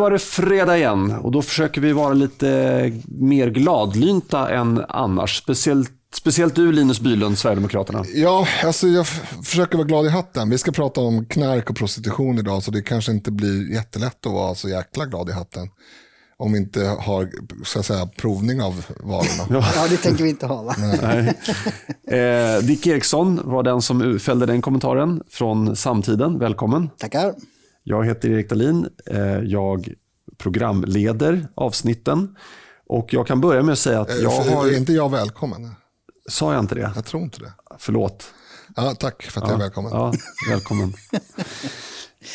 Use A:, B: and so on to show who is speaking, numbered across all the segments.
A: var det fredag igen och då försöker vi vara lite mer gladlynta än annars. Speciellt, speciellt du Linus Bylund, Sverigedemokraterna.
B: Ja, alltså jag försöker vara glad i hatten. Vi ska prata om knark och prostitution idag så det kanske inte blir jättelätt att vara så jäkla glad i hatten. Om vi inte har så att säga, provning av varorna.
C: ja, det tänker vi inte ha va? Nej.
A: Eh, Dick Eriksson var den som fällde den kommentaren från Samtiden. Välkommen.
C: Tackar.
A: Jag heter Erik Dahlin. Eh, jag programleder avsnitten. Och jag kan börja med att säga att
B: eh,
A: jag har...
B: Är inte jag välkommen?
A: Sa jag inte det?
B: Jag tror inte det.
A: Förlåt.
B: Ja, tack för att
A: ja,
B: jag är välkommen.
A: Ja, välkommen.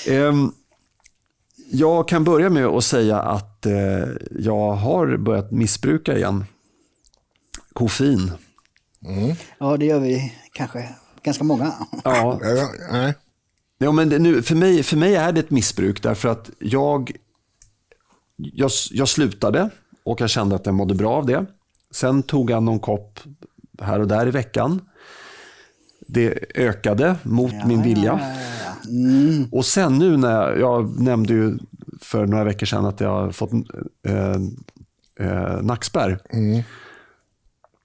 A: um, jag kan börja med att säga att eh, jag har börjat missbruka igen. Koffein.
C: Mm. Ja, det gör vi kanske ganska många.
A: Ja. Nej. Ja, men nu, för, mig, för mig är det ett missbruk därför att jag, jag, jag slutade och jag kände att jag mådde bra av det. Sen tog jag någon kopp här och där i veckan. Det ökade mot ja, min vilja. Ja, ja, mm. Och sen nu när jag, jag, nämnde ju för några veckor sedan att jag har fått eh, eh, nackspärr. Mm.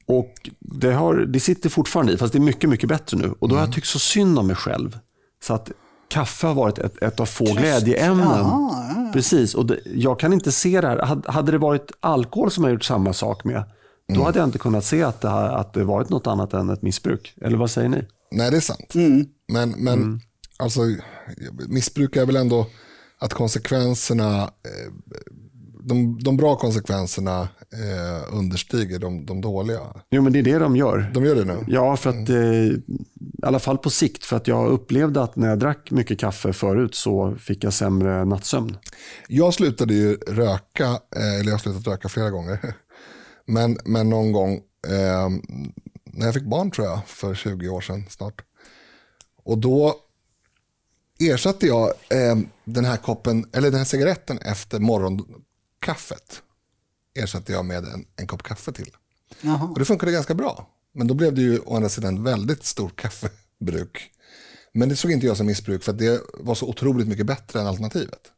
A: Och det, har, det sitter fortfarande i, fast det är mycket, mycket bättre nu. Och då har jag mm. tyckt så synd om mig själv. Så att kaffe har varit ett, ett av få Tröst. glädjeämnen. Ja, Precis, och det, jag kan inte se det här. Hade det varit alkohol som jag gjort samma sak med, då mm. hade jag inte kunnat se att det, har, att det varit något annat än ett missbruk. Eller vad säger ni?
B: Nej, det är sant. Mm. Men, men mm. alltså, missbruk är väl ändå att konsekvenserna, eh, de, de bra konsekvenserna eh, understiger de, de dåliga.
A: Jo, men det är det de gör.
B: De gör det nu?
A: Ja, för att, mm. eh, i alla fall på sikt. För att jag upplevde att när jag drack mycket kaffe förut så fick jag sämre nattsömn.
B: Jag slutade ju röka, eh, eller jag har slutat röka flera gånger. Men, men någon gång eh, när jag fick barn tror jag, för 20 år sedan snart. Och då ersatte jag eh, den här koppen, eller den här cigaretten efter morgonkaffet. Ersatte jag med en, en kopp kaffe till. Jaha. Och det funkade ganska bra. Men då blev det ju å andra sidan väldigt stort kaffebruk. Men det såg inte jag som missbruk för att det var så otroligt mycket bättre än alternativet.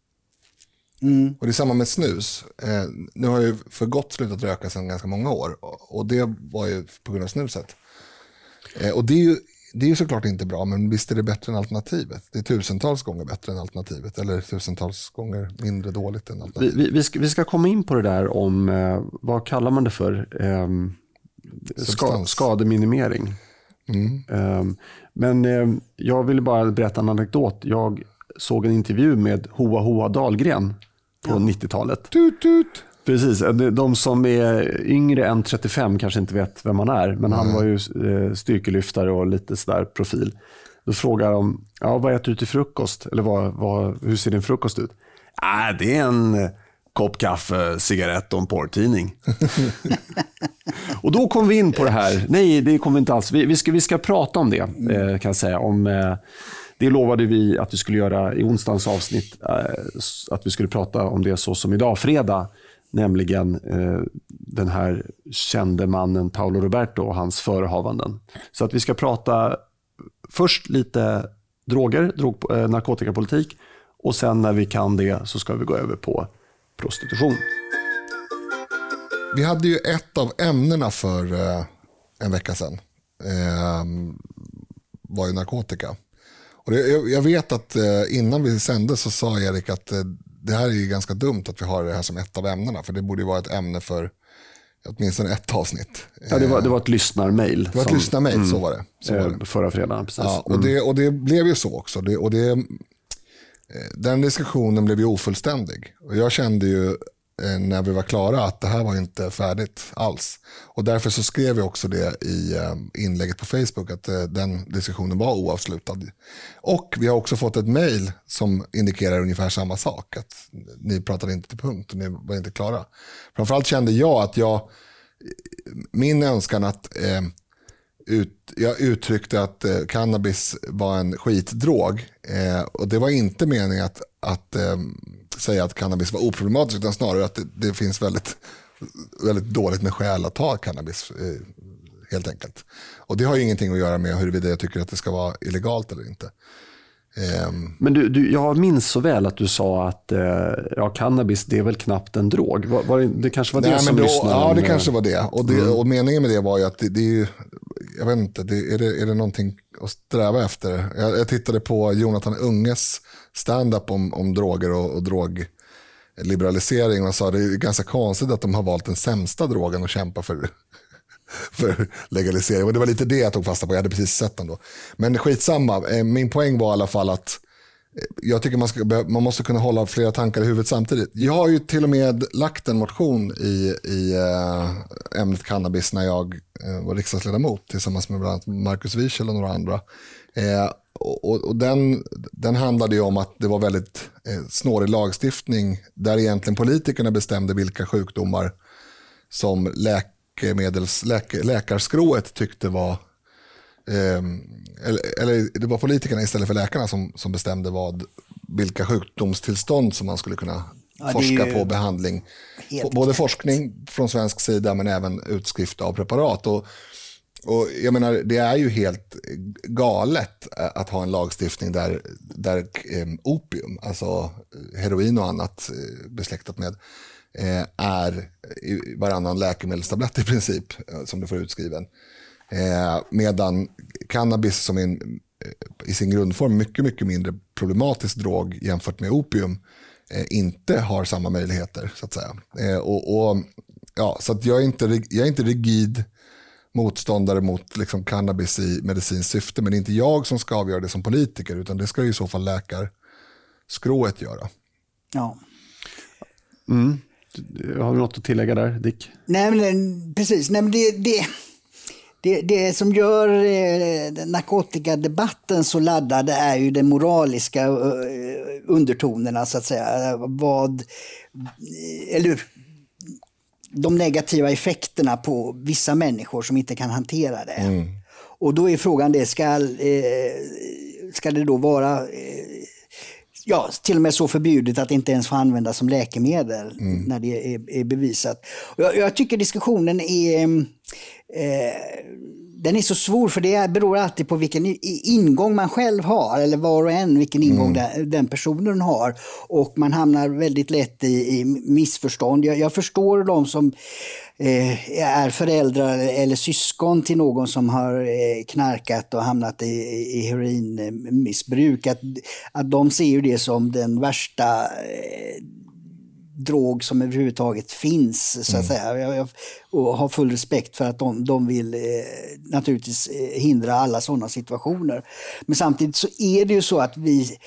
B: Mm. Och det är samma med snus. Eh, nu har jag ju för gott slutat röka sedan ganska många år. Och det var ju på grund av snuset. Eh, och det är ju det är såklart inte bra, men visst är det bättre än alternativet. Det är tusentals gånger bättre än alternativet, eller tusentals gånger mindre dåligt än alternativet.
A: Vi, vi, ska, vi ska komma in på det där om, eh, vad kallar man det för? Eh, ska, skademinimering. Mm. Eh, men jag vill bara berätta en anekdot. Jag såg en intervju med Hoa Hoa Dahlgren på ja. 90-talet.
B: Tut, tut.
A: Precis, de som är yngre än 35 kanske inte vet vem han är, men han var ju eh, styrkelyftare och lite sådär profil. Då frågar de, ja, vad äter du till frukost? Eller vad, vad, hur ser din frukost ut? Ah, det är en eh, kopp kaffe, cigarett och en porrtidning. och då kom vi in på det här. Nej, det kommer vi inte alls. Vi, vi, ska, vi ska prata om det, eh, kan jag säga. Om, eh, det lovade vi att vi skulle göra i onsdagens avsnitt. att vi skulle prata om det så som idag, fredag nämligen eh, den här kände mannen Paolo Roberto och hans förehavanden. Så att vi ska prata först lite droger, drog, eh, narkotikapolitik och sen när vi kan det så ska vi gå över på prostitution.
B: Vi hade ju ett av ämnena för eh, en vecka sedan. Eh, var ju narkotika. Och det, jag, jag, vet att eh, innan vi sände så sa Erik att eh, det här är ju ganska dumt att vi har det här som ett av ämnena. För det borde ju vara ett ämne för åtminstone ett avsnitt.
A: Ja, det var, det var ett lyssnarmail.
B: Det var ett lyssnarmail, mm, så var det. Så var
A: det. Förra fredagen, precis.
B: Ja, och, det, och det blev ju så också. Det, och det, eh, den diskussionen blev ju ofullständig. Och jag kände ju Eh, Eh, när vi var klara att det här var inte färdigt alls. Och därför så skrev vi också det i eh, inlägget på Facebook att eh, den diskussionen var oavslutad. Och vi har också fått ett mejl som indikerar ungefär samma sak. Att ni pratade inte till punkt och ni var inte klara. Framförallt kände jag att jag, min önskan att eh, ut, jag uttryckte att eh, cannabis var en skitdrog. Eh, och det var inte meningen att, att eh, säga att cannabis var oproblematiskt utan snarare att det, det, finns väldigt, väldigt dåligt med skäl att ta cannabis. Eh, helt enkelt. Och det har ju ingenting att göra med huruvida jag tycker att det ska vara illegalt eller inte. Ehm,
A: Men du, du, jag minns så väl att du sa att eh, ja, cannabis det är väl knappt en drog. Var, var det, det kanske var det
B: Nej,
A: som
B: då,
A: lyssnaren...
B: Ja, det
A: eh,
B: kanske var det. Och, det, och meningen med det var ju att det, det är ju, jag vet inte, det, är, det, är det någonting att sträva efter? Jag, jag tittade på Jonathan Unges stand-up om, om droger och, och drogliberalisering och sa det är ganska konstigt att de har valt den sämsta drogen att kämpa för, för legalisering. Och det var lite det jag tog fasta på, jag hade precis sett den då. Men skitsamma, eh, min poäng var i alla fall att eh, jag tycker man, ska, man måste kunna hålla flera tankar i huvudet samtidigt. Jag har ju till och med lagt en motion i, i eh, ämnet cannabis när jag eh, var riksdagsledamot tillsammans med bland annat Marcus Wiechel och några andra. Eh, och, och den, den handlade ju om att det var väldigt eh, snårig lagstiftning där egentligen politikerna bestämde vilka sjukdomar som läkemedels, läke, läkarskrået tyckte var eh, eller, eller det var politikerna istället för läkarna som, som bestämde vad, vilka sjukdomstillstånd som man skulle kunna
C: Ja,
B: forska på behandling. Både forskning från svensk sida men även utskrift av preparat. Och, och jag menar, det är ju helt galet att ha en lagstiftning där, där eh, opium, alltså heroin och annat eh, besläktat med, eh, är varannan läkemedelstablett i princip eh, som du får utskriven. Eh, medan cannabis som är en, eh, i sin grundform mycket, mycket mindre problematisk drog jämfört med opium eh, inte har samma möjligheter. så att säga. Eh, och, och, ja, så att jag, är inte, jag är inte rigid motståndare mot liksom, cannabis i medicinskt syfte, men det är inte jag som ska avgöra det som politiker, utan det ska i så fall läkarskrået göra.
C: Ja.
A: Mm. Har du något att tillägga där, Dick?
C: Nej, men precis. Nej, men det, det, det, det som gör eh, narkotikadebatten så laddad är ju de moraliska eh, undertonerna, så att säga. Vad, eller de negativa effekterna på vissa människor som inte kan hantera det.
B: Mm.
C: Och då är frågan det, ska, eh, ska det då vara eh, ja, till och med så förbjudet att det inte ens får användas som läkemedel
B: Mm.
C: när det är, är bevisat. Jag, jag tycker diskussionen är eh, den är så svår för det beror alltid på vilken ingång man själv har eller var och en vilken ingång den, den personen har. Och man hamnar väldigt lätt i, i missförstånd. Jag, jag förstår de som eh, är föräldrar eller syskon till någon som har eh, knarkat och hamnat i, i heroinmissbruk. Att, att de ser ju det som den värsta eh, drog som överhuvudtaget finns. så att säga. Jag, jag och har full respekt för att de, de vill eh, naturligtvis eh, hindra alla sådana situationer. Men samtidigt så är det ju så att vi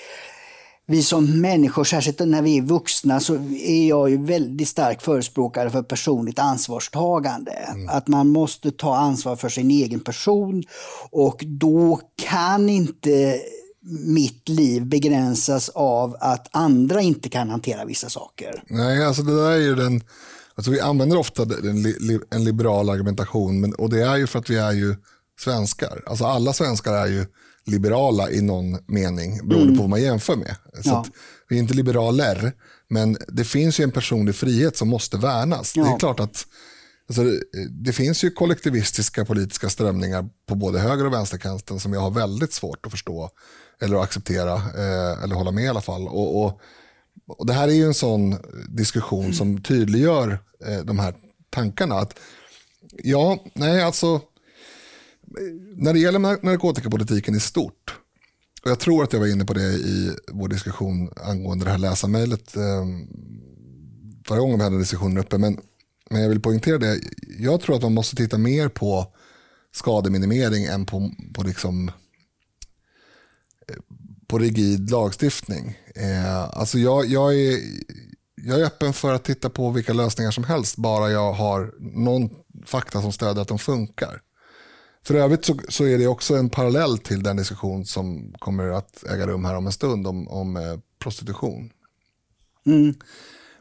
C: vi som människor, särskilt när vi är vuxna, så är jag ju väldigt stark förespråkare för personligt ansvarstagande. Att man måste ta ansvar för sin egen person och då kan inte mitt liv begränsas av att andra inte kan hantera vissa saker.
B: Nej, alltså det där är ju den, alltså vi använder ofta den, li, en liberal argumentation, men, och det är ju för att vi är ju svenskar. Alltså alla svenskar är ju liberala i någon mening, beroende på vad man jämför med. Så
C: Ja.
B: vi är inte liberaler, men det finns ju en personlig frihet som måste värnas. Det är
C: Ja.
B: klart att Alltså, det- det finns ju kollektivistiska politiska strömningar på både höger och vänsterkanten som jag har väldigt svårt att förstå eller att acceptera eh, eller hålla med i alla fall. Och, och, och Det här är ju en sån diskussion som tydliggör eh, de här tankarna. Att, ja, nej alltså, när det gäller narkotikapolitiken i stort, och jag tror att jag var inne på det i vår diskussion angående det här läsarmejlet eh, förra gången vi hade diskussionen uppe, men, men jag vill poängtera det. Jag tror att man måste titta mer på skademinimering än på, på, liksom, eh, på rigid lagstiftning. Eh, alltså jag, jag, är, jag är öppen för att titta på vilka lösningar som helst, bara jag har någon fakta som stöder att de funkar. För övrigt så, så är det också en parallell till den diskussion som kommer att äga rum här om en stund om, om eh, prostitution.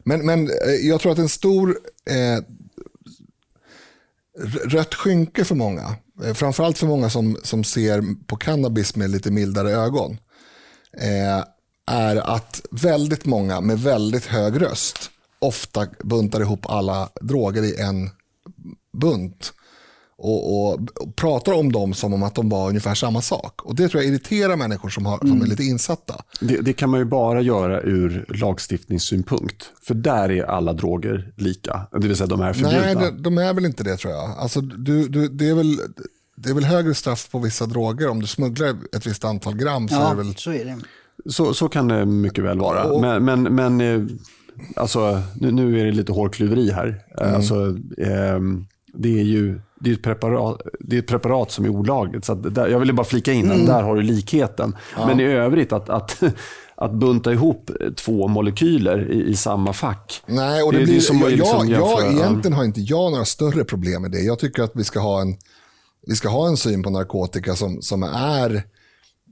B: Men, men eh, jag tror att en stor eh, rött skynke för många, eh, framförallt för många som, som ser på cannabis med lite mildare ögon, eh, är att väldigt många med väldigt hög röst ofta buntar ihop alla droger i en bunt och, och, pratar om dem som om att de var ungefär samma sak. Och Det tror jag irriterar människor som, har, som är lite insatta.
A: Det, det, kan man ju bara göra ur lagstiftningssynpunkt. För där är alla droger lika. Det vill säga de är förbjudna.
B: Nej, de, de är väl inte det tror jag. Alltså, du, du, det, är väl, det är väl högre straff på vissa droger. Om du smugglar ett visst antal gram så
C: ja,
B: är det väl...
C: så är det.
A: Så, så kan det mycket väl vara. Och, men, men, men eh, alltså, nu, nu är det lite hårklyveri här. Mm. Alltså, eh, det är ju det är ett preparat, det är ett preparat som är olagligt. Så där, jag ville bara flika in att mm. där har du likheten. Ja. Men i övrigt att, att, att bunta ihop två molekyler i, i samma fack.
B: Nej, och det, det blir, som jag, liksom jag, jag, egentligen har inte jag några större problem med det. Jag tycker att vi ska ha en, vi ska ha en syn på narkotika som, som är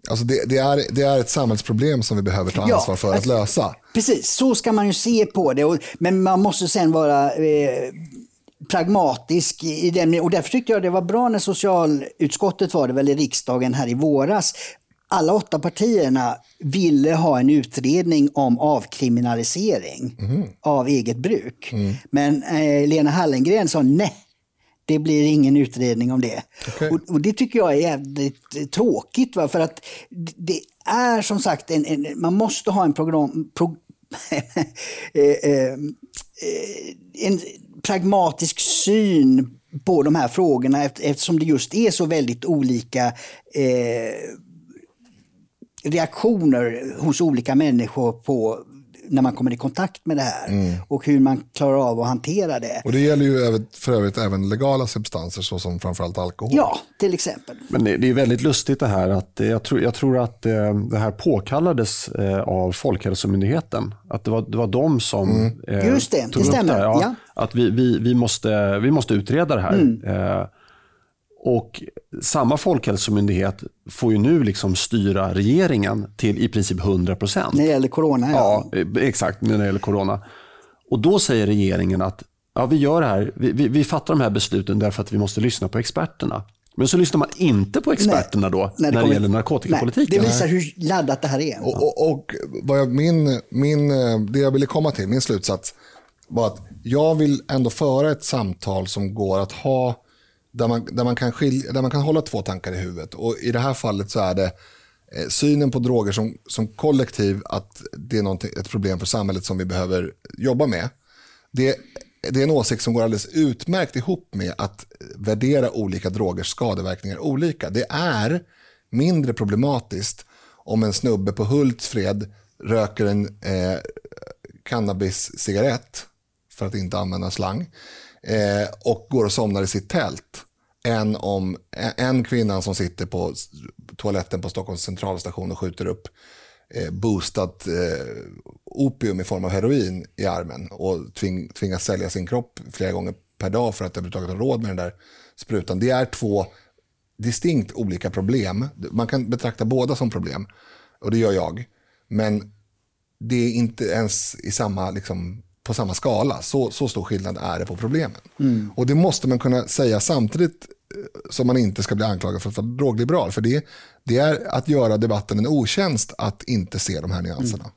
B: Alltså det, det, är, det är ett samhällsproblem som vi behöver ta ansvar ja, för att alltså, lösa.
C: Precis, så ska man ju se på det. Men man måste sen vara eh, pragmatisk i den. Och därför tyckte jag det var bra när socialutskottet var det väl i riksdagen här i våras. Alla åtta partierna ville ha en utredning om avkriminalisering mm. av eget bruk. Mm. Men eh, Lena Hallengren sa nej, det blir ingen utredning om det. Okay. Och, och, det tycker jag är jävligt tråkigt. Va? För att det är som sagt, en, en man måste ha en program... Pro, eh, eh, en pragmatisk syn på de här frågorna eftersom det just är så väldigt olika eh, reaktioner hos olika människor på när man kommer i kontakt med det här mm. och hur man klarar av att hantera det.
B: Och det gäller ju för övrigt även legala substanser såsom framförallt alkohol.
C: Ja, till exempel.
A: Men det, är väldigt lustigt det här att jag tror, jag tror att eh, det här påkallades eh, av Folkhälsomyndigheten. Att det var, det var de som mm.
C: Eh, Just det, tog det stämmer. Det, ja, ja.
A: Att vi, vi, vi, måste, vi måste utreda det här. Mm. Och samma folkhälsomyndighet får ju nu liksom styra regeringen till i princip 100 procent.
C: När det gäller corona.
A: Ja. ja, exakt. När det gäller corona. Och då säger regeringen att ja, vi gör det här. Vi, vi, vi fattar de här besluten därför att vi måste lyssna på experterna. Men så lyssnar man inte på experterna då nej, när det, det gäller narkotikapolitiken.
C: Nej, det visar hur laddat det här är.
B: Och, och, och vad jag, min, min, det jag ville komma till, min slutsats var att jag vill ändå föra ett samtal som går att ha där man, där, man kan skilja, där man kan hålla två tankar i huvudet. Och I det här fallet så är det eh, synen på droger som, som kollektiv, att det är ett problem för samhället som vi behöver jobba med. Det, det är en åsikt som går alldeles utmärkt ihop med att värdera olika drogers skadeverkningar olika. Det är mindre problematiskt om en snubbe på Hultsfred röker en eh, cannabis-cigarett, för att inte använda slang, eh, och går och somnar i sitt tält än om en kvinna som sitter på toaletten på Stockholms centralstation och skjuter upp eh, boostat eh, opium i form av heroin i armen och tving, tvingas sälja sin kropp flera gånger per dag för att överhuvudtaget ha råd med den där sprutan. Det är två distinkt olika problem. Man kan betrakta båda som problem och det gör jag. Men det är inte ens i samma liksom, på samma skala. Så, så stor skillnad är det på problemen. Mm. Och det måste man kunna säga samtidigt eh, som man inte ska bli anklagad för att vara drogliberal. För det, det är att göra debatten en otjänst att inte se de här nyanserna. Mm.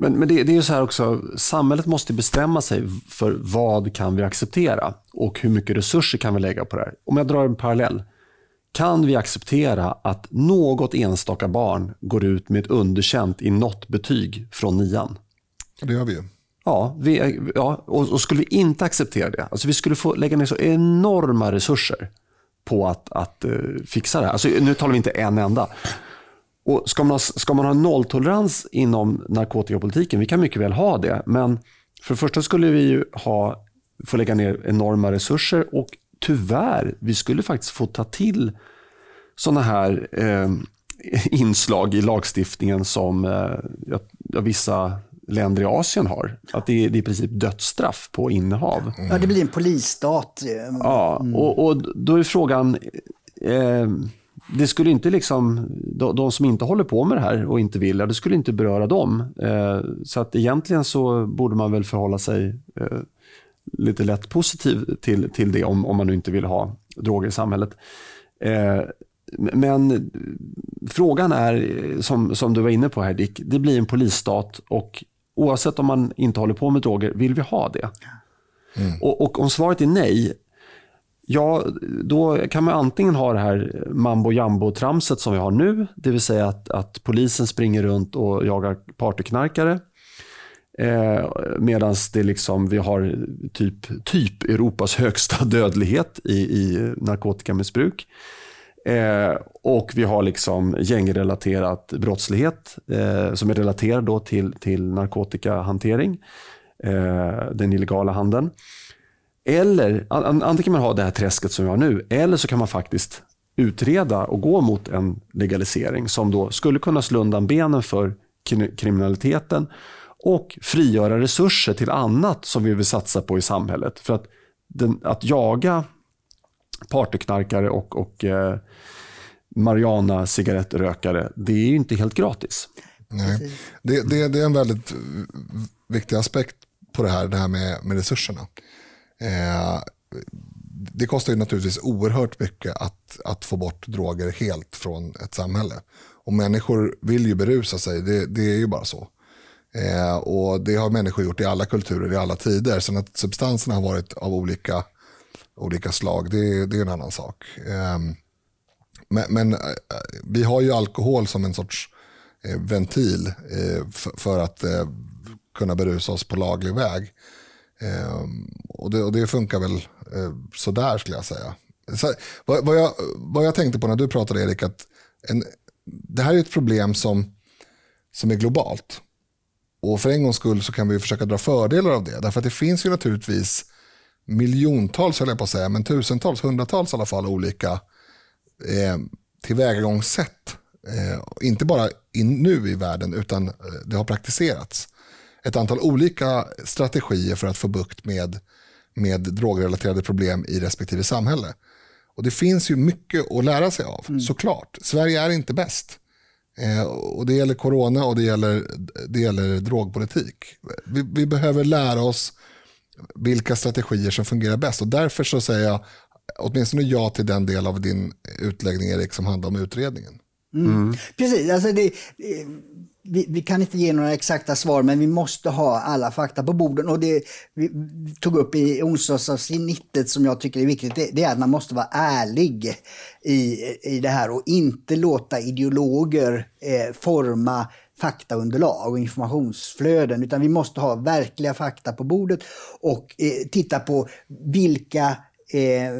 A: Men, men det, det, är ju så här också, samhället måste bestämma sig för vad kan vi acceptera och hur mycket resurser kan vi lägga på det här. Om jag drar en parallell. Kan vi acceptera att något enstaka barn går ut med ett underkänt i något betyg från nian?
B: Det gör vi ju.
A: Ja, vi, ja och, och, skulle vi inte acceptera det, alltså vi skulle få lägga ner så enorma resurser på att, att uh, fixa det här. Alltså, nu talar vi inte en enda. Och ska, man, ska man ha nolltolerans inom narkotikapolitiken, vi kan mycket väl ha det, men för det första skulle vi ju ha, få lägga ner enorma resurser och tyvärr, vi skulle faktiskt få ta till sådana här eh, inslag i lagstiftningen som eh, ja, vissa länder i Asien har. Att det är, det är i princip dödsstraff på innehav.
C: Mm. Ja, det blir en polisstat.
A: Mm. Ja, och, och då är frågan, eh, det skulle inte liksom, de, de, som inte håller på med det här och inte vill, det skulle inte beröra dem. Eh, så att egentligen så borde man väl förhålla sig eh, lite lätt positiv till, till det om, om man nu inte vill ha droger i samhället. Eh, men frågan är, som, som du var inne på här Dick, det blir en polisstat och oavsett om man inte håller på med droger, vill vi ha det? Mm. Och, och, om svaret är nej, Ja, då kan man antingen ha det här mambo jambo-tramset som vi har nu, det vill säga att, att polisen springer runt och jagar partyknarkare. Eh, Medan det liksom, vi har typ, typ Europas högsta dödlighet i, i narkotikamissbruk. Eh, och vi har liksom gängrelaterat brottslighet eh, som är relaterad då till, till narkotikahantering, eh, den illegala handeln. Eller antingen kan man ha det här träsket som vi har nu, eller så kan man faktiskt utreda och gå mot en legalisering som då skulle kunna slå undan benen för kriminaliteten och frigöra resurser till annat som vi vill satsa på i samhället. För att, den, att jaga partyknarkare och, och eh, marijuana cigarettrökare, det är ju inte helt gratis.
B: Nej. Det, det, det, är en väldigt viktig aspekt på det här, det här med, med resurserna. Eh, det kostar ju naturligtvis oerhört mycket att, att få bort droger helt från ett samhälle. Och människor vill ju berusa sig, det, det är ju bara så. Eh, och Det har människor gjort i alla kulturer, i alla tider. Sen att substanserna har varit av olika, olika slag, det, det är en annan sak. Eh, men, men eh, vi har ju alkohol som en sorts eh, ventil eh, för, för, att eh, kunna berusa oss på laglig väg. Ehm, och, det, och det funkar väl eh, sådär skulle jag säga. Så, vad, vad, jag, vad jag tänkte på när du pratade Erik, att en, det här är ett problem som, som är globalt. Och för en gångs skull så kan vi försöka dra fördelar av det. Därför att det finns ju naturligtvis miljontals, höll jag på att säga, men tusentals, hundratals i alla fall olika eh, tillvägagångssätt. Eh, inte bara in, nu i världen, utan eh, det har praktiserats. Ett antal olika strategier för att få bukt med, med drogrelaterade problem i respektive samhälle. Och Det finns ju mycket att lära sig av, mm. såklart. Sverige är inte bäst. Eh, och Det gäller corona och det gäller, det gäller drogpolitik. Vi, vi, behöver lära oss vilka strategier som fungerar bäst. Och Därför så säger jag åtminstone ja till den del av din utläggning Erik som handlar om utredningen.
C: Mm. Mm. Precis, alltså det, vi, vi, kan inte ge några exakta svar men vi måste ha alla fakta på bordet. Och det vi tog upp i onsdagsavsnittet som jag tycker är viktigt, det, det, är att man måste vara ärlig i, i det här och inte låta ideologer eh, forma faktaunderlag och informationsflöden utan vi måste ha verkliga fakta på bordet och eh, titta på vilka eh,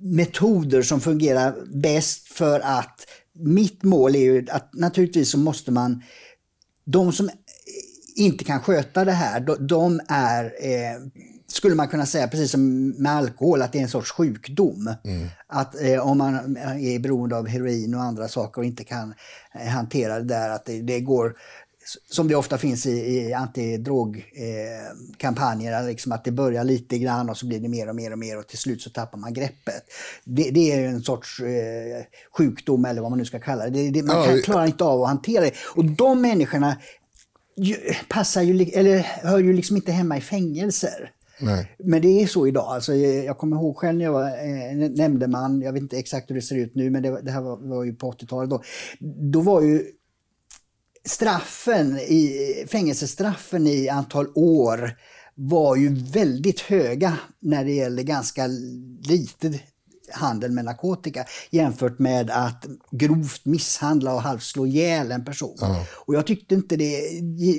C: metoder som fungerar bäst för att mitt mål är ju att naturligtvis så måste man, de som eh, inte kan sköta det här, de, de är, eh, skulle man kunna säga, precis som med alkohol, att det är en sorts sjukdom. Mm. Att eh, om man är beroende av heroin och andra saker och inte kan eh, hantera det där, att det, det går som det ofta finns i, i antidrogkampanjer, eh, liksom att det börjar lite grann och så blir det mer och mer och mer och till slut så tappar man greppet. Det, det är en sorts eh, sjukdom eller vad man nu ska kalla det. det man kan, klarar inte av att hantera det. Och de människorna passar ju, eller hör ju liksom inte hemma i fängelser. Nej. Men det är så idag. Alltså, jag kommer ihåg själv när jag var eh, nämndeman, jag vet inte exakt hur det ser ut nu, men det, det här var, var ju på 80-talet då. Då var ju straffen, i, fängelsestraffen i antal år var ju väldigt höga när det gäller ganska lite handel med narkotika jämfört med att grovt misshandla och halvslå ihjäl en person. Mm. Och jag tyckte inte det,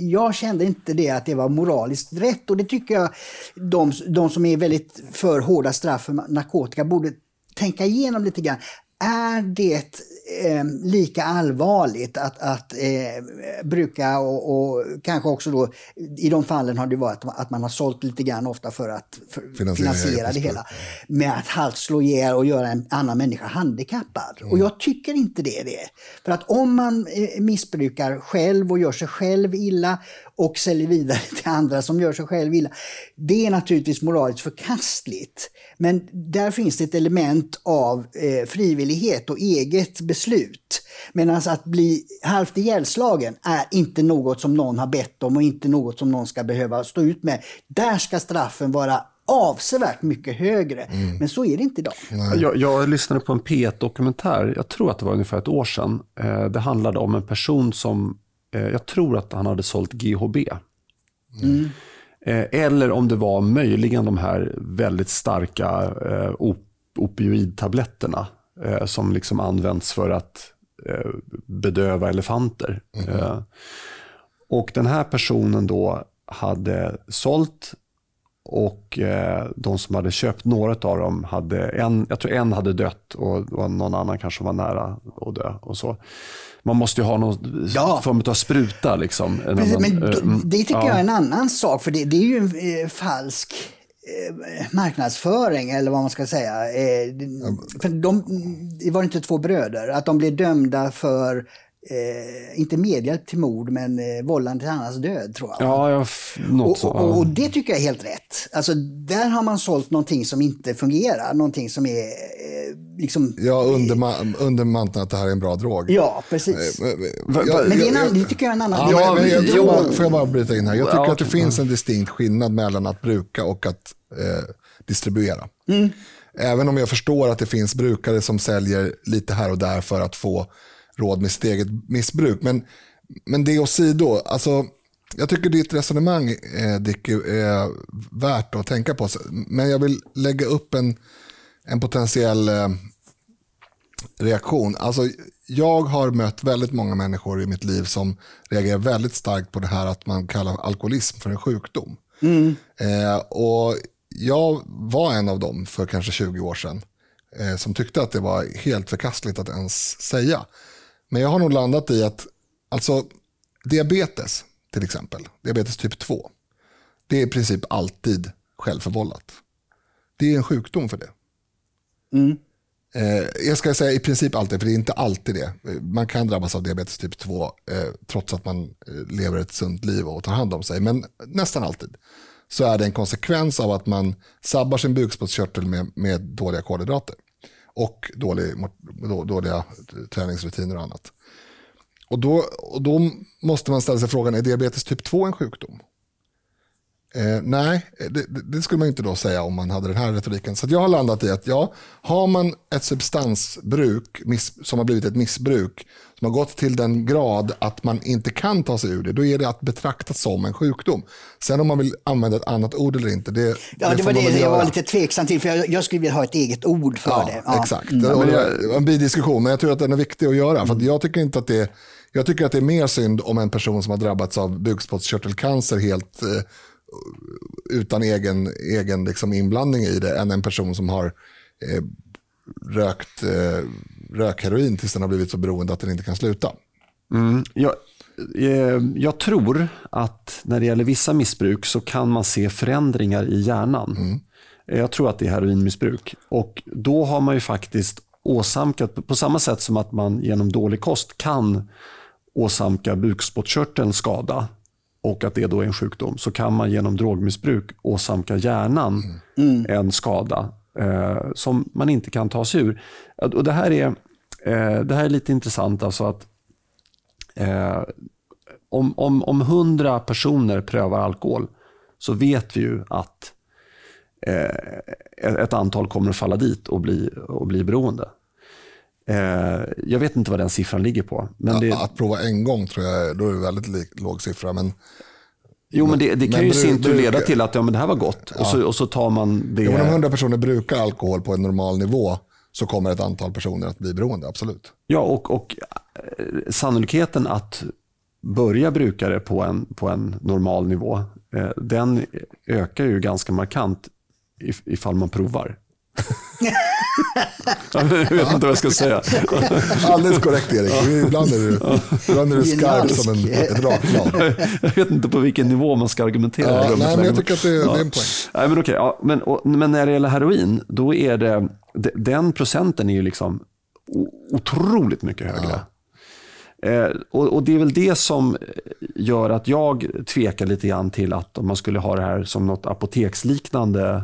C: jag kände inte det att det var moraliskt rätt och det tycker jag de, de som är väldigt för hårda straff för narkotika borde tänka igenom lite grann. Är det eh, lika allvarligt att, att eh, bruka och, och, kanske också då i de fallen har det varit att man har sålt lite grann ofta för att för, finansiera, finansiera det hela. Med att halvt slå ihjäl och göra en annan människa handikappad. Mm. Och jag tycker inte det är det. För att om man eh, missbrukar själv och gör sig själv illa och säljer vidare till andra som gör sig själv illa. Det är naturligtvis moraliskt förkastligt. Men där finns det ett element av eh, frivillighet och eget beslut. Medan att bli halvt ihjälslagen är inte något som någon har bett om och inte något som någon ska behöva stå ut med. Där ska straffen vara avsevärt mycket högre. Mm. Men så är det inte idag.
A: Jag, jag, lyssnade på en P1-dokumentär, jag tror att det var ungefär ett år sedan. Eh, det handlade om en person som jag tror att han hade sålt GHB. Mm. Eh, eller om det var möjligen de här väldigt starka eh, op opioidtabletterna eh, som liksom används för att eh, bedöva elefanter. Mm. och den här personen då hade sålt och eh, de som hade köpt några av dem, hade en, jag tror en hade dött och någon annan kanske var nära att dö. Och så. Man måste ju ha någon ja. form av spruta. Liksom,
C: Precis, men det, mm, det tycker ja. jag är en annan sak, för det, det är ju en eh, falsk eh, marknadsföring eller vad man ska säga. Eh, för de, det var inte två bröder, att de blev dömda för eh, inte medhjälp till mord, men eh, vållande till annans död tror jag.
A: Ja, jag något.
C: Och, och, och, det tycker jag är helt rätt. Alltså, där har man sålt någonting som inte fungerar, någonting som är eh, liksom...
B: Ja, under, under manteln att det här är en bra drog.
C: Ja, precis. Men, men, jag, men det, är en, jag, det tycker jag är en annan...
B: Ja, men, jag, jag, bara, får jag bara bryta in här? Jag tycker ja, att det finns en distinkt skillnad mellan att bruka och att eh, distribuera. Mm. Även om jag förstår att det finns brukare som säljer lite här och där för att få råd med sitt eget missbruk. Men, men det åsido, alltså, jag tycker ditt resonemang eh, Dick är värt att tänka på. Men jag vill lägga upp en, en potentiell eh, reaktion. Alltså, jag har mött väldigt många människor i mitt liv som reagerar väldigt starkt på det här att man kallar alkoholism för en sjukdom. Mm. Eh, och jag var en av dem för kanske 20 år sedan eh, som tyckte att det var helt förkastligt att ens säga. Men jag har nog landat i att alltså, diabetes till exempel, diabetes typ 2, det är i princip alltid självförvållat. Det är en sjukdom för det. Mm. Eh, jag ska säga i princip alltid, för det är inte alltid det. Man kan drabbas av diabetes typ 2 eh, trots att man eh, lever ett sunt liv och tar hand om sig. Men nästan alltid så är det en konsekvens av att man sabbar sin bukspottkörtel med, med dåliga kolhydrater och dålig, dåliga träningsrutiner och annat. Och då, och då måste man ställa sig frågan, är diabetes typ 2 en sjukdom? Eh, nej, det, det, skulle man inte då säga om man hade den här retoriken. Så jag har landat i att ja, har man ett substansbruk miss, som har blivit ett missbruk, som har gått till den grad att man inte kan ta sig ur det, då är det att betrakta som en sjukdom. Sen om man vill använda ett annat ord eller inte, det,
C: ja, det, det var det jag var lite tveksam till, för jag, jag, skulle vilja ha ett eget ord för
B: ja,
C: det.
B: Ja, exakt. Mm. Det var en bidiskussion, men jag tror att den är viktig att göra. För att jag tycker inte att det jag tycker att det är mer synd om en person som har drabbats av bukspottkörtelcancer helt eh, utan egen, egen liksom inblandning i det än en person som har eh, rökt eh, rökheroin tills den har blivit så beroende att den inte kan sluta.
A: Mm, jag, eh, jag tror att när det gäller vissa missbruk så kan man se förändringar i hjärnan. Mm. Jag tror att det är heroinmissbruk. Och då har man ju faktiskt åsamkat, på samma sätt som att man genom dålig kost kan åsamka bukspottkörteln skada och att det då är en sjukdom, så kan man genom drogmissbruk åsamka hjärnan mm. en skada eh, som man inte kan ta sig ur. Och det, här är, eh, det här är lite intressant. Alltså att eh, om, om, om 100 personer prövar alkohol så vet vi ju att eh, ett antal kommer att falla dit och bli, och bli beroende. Eh, jag vet inte vad den siffran ligger på. Men
B: ja,
A: det...
B: Att prova en gång tror jag då är det väldigt låg siffra. Men,
A: jo, men det, det kan men, ju i sin tur leda till att ja, men det här var gott. Ja. Och, så, och så tar man det.
B: Men om 100 personer brukar alkohol på en normal nivå så kommer ett antal personer att bli beroende, absolut.
A: Ja, och, och eh, sannolikheten att börja bruka det på en, på en normal nivå, eh, den ökar ju ganska markant ifall man provar. Jag vet inte vad jag ska säga.
B: Alldeles korrekt Erik. Ibland är du, ibland är du skarp som en, ett rakblad.
A: Jag vet inte på vilken nivå man ska argumentera.
B: Ja, nej, men jag tycker att det, ja. det är en poäng.
A: Nej, men, okay, ja, men, och, men när det gäller heroin, då är det, den procenten är ju liksom otroligt mycket högre. Ja. Eh, och, och, Det är väl det som gör att jag tvekar lite grann till att om man skulle ha det här som något apoteksliknande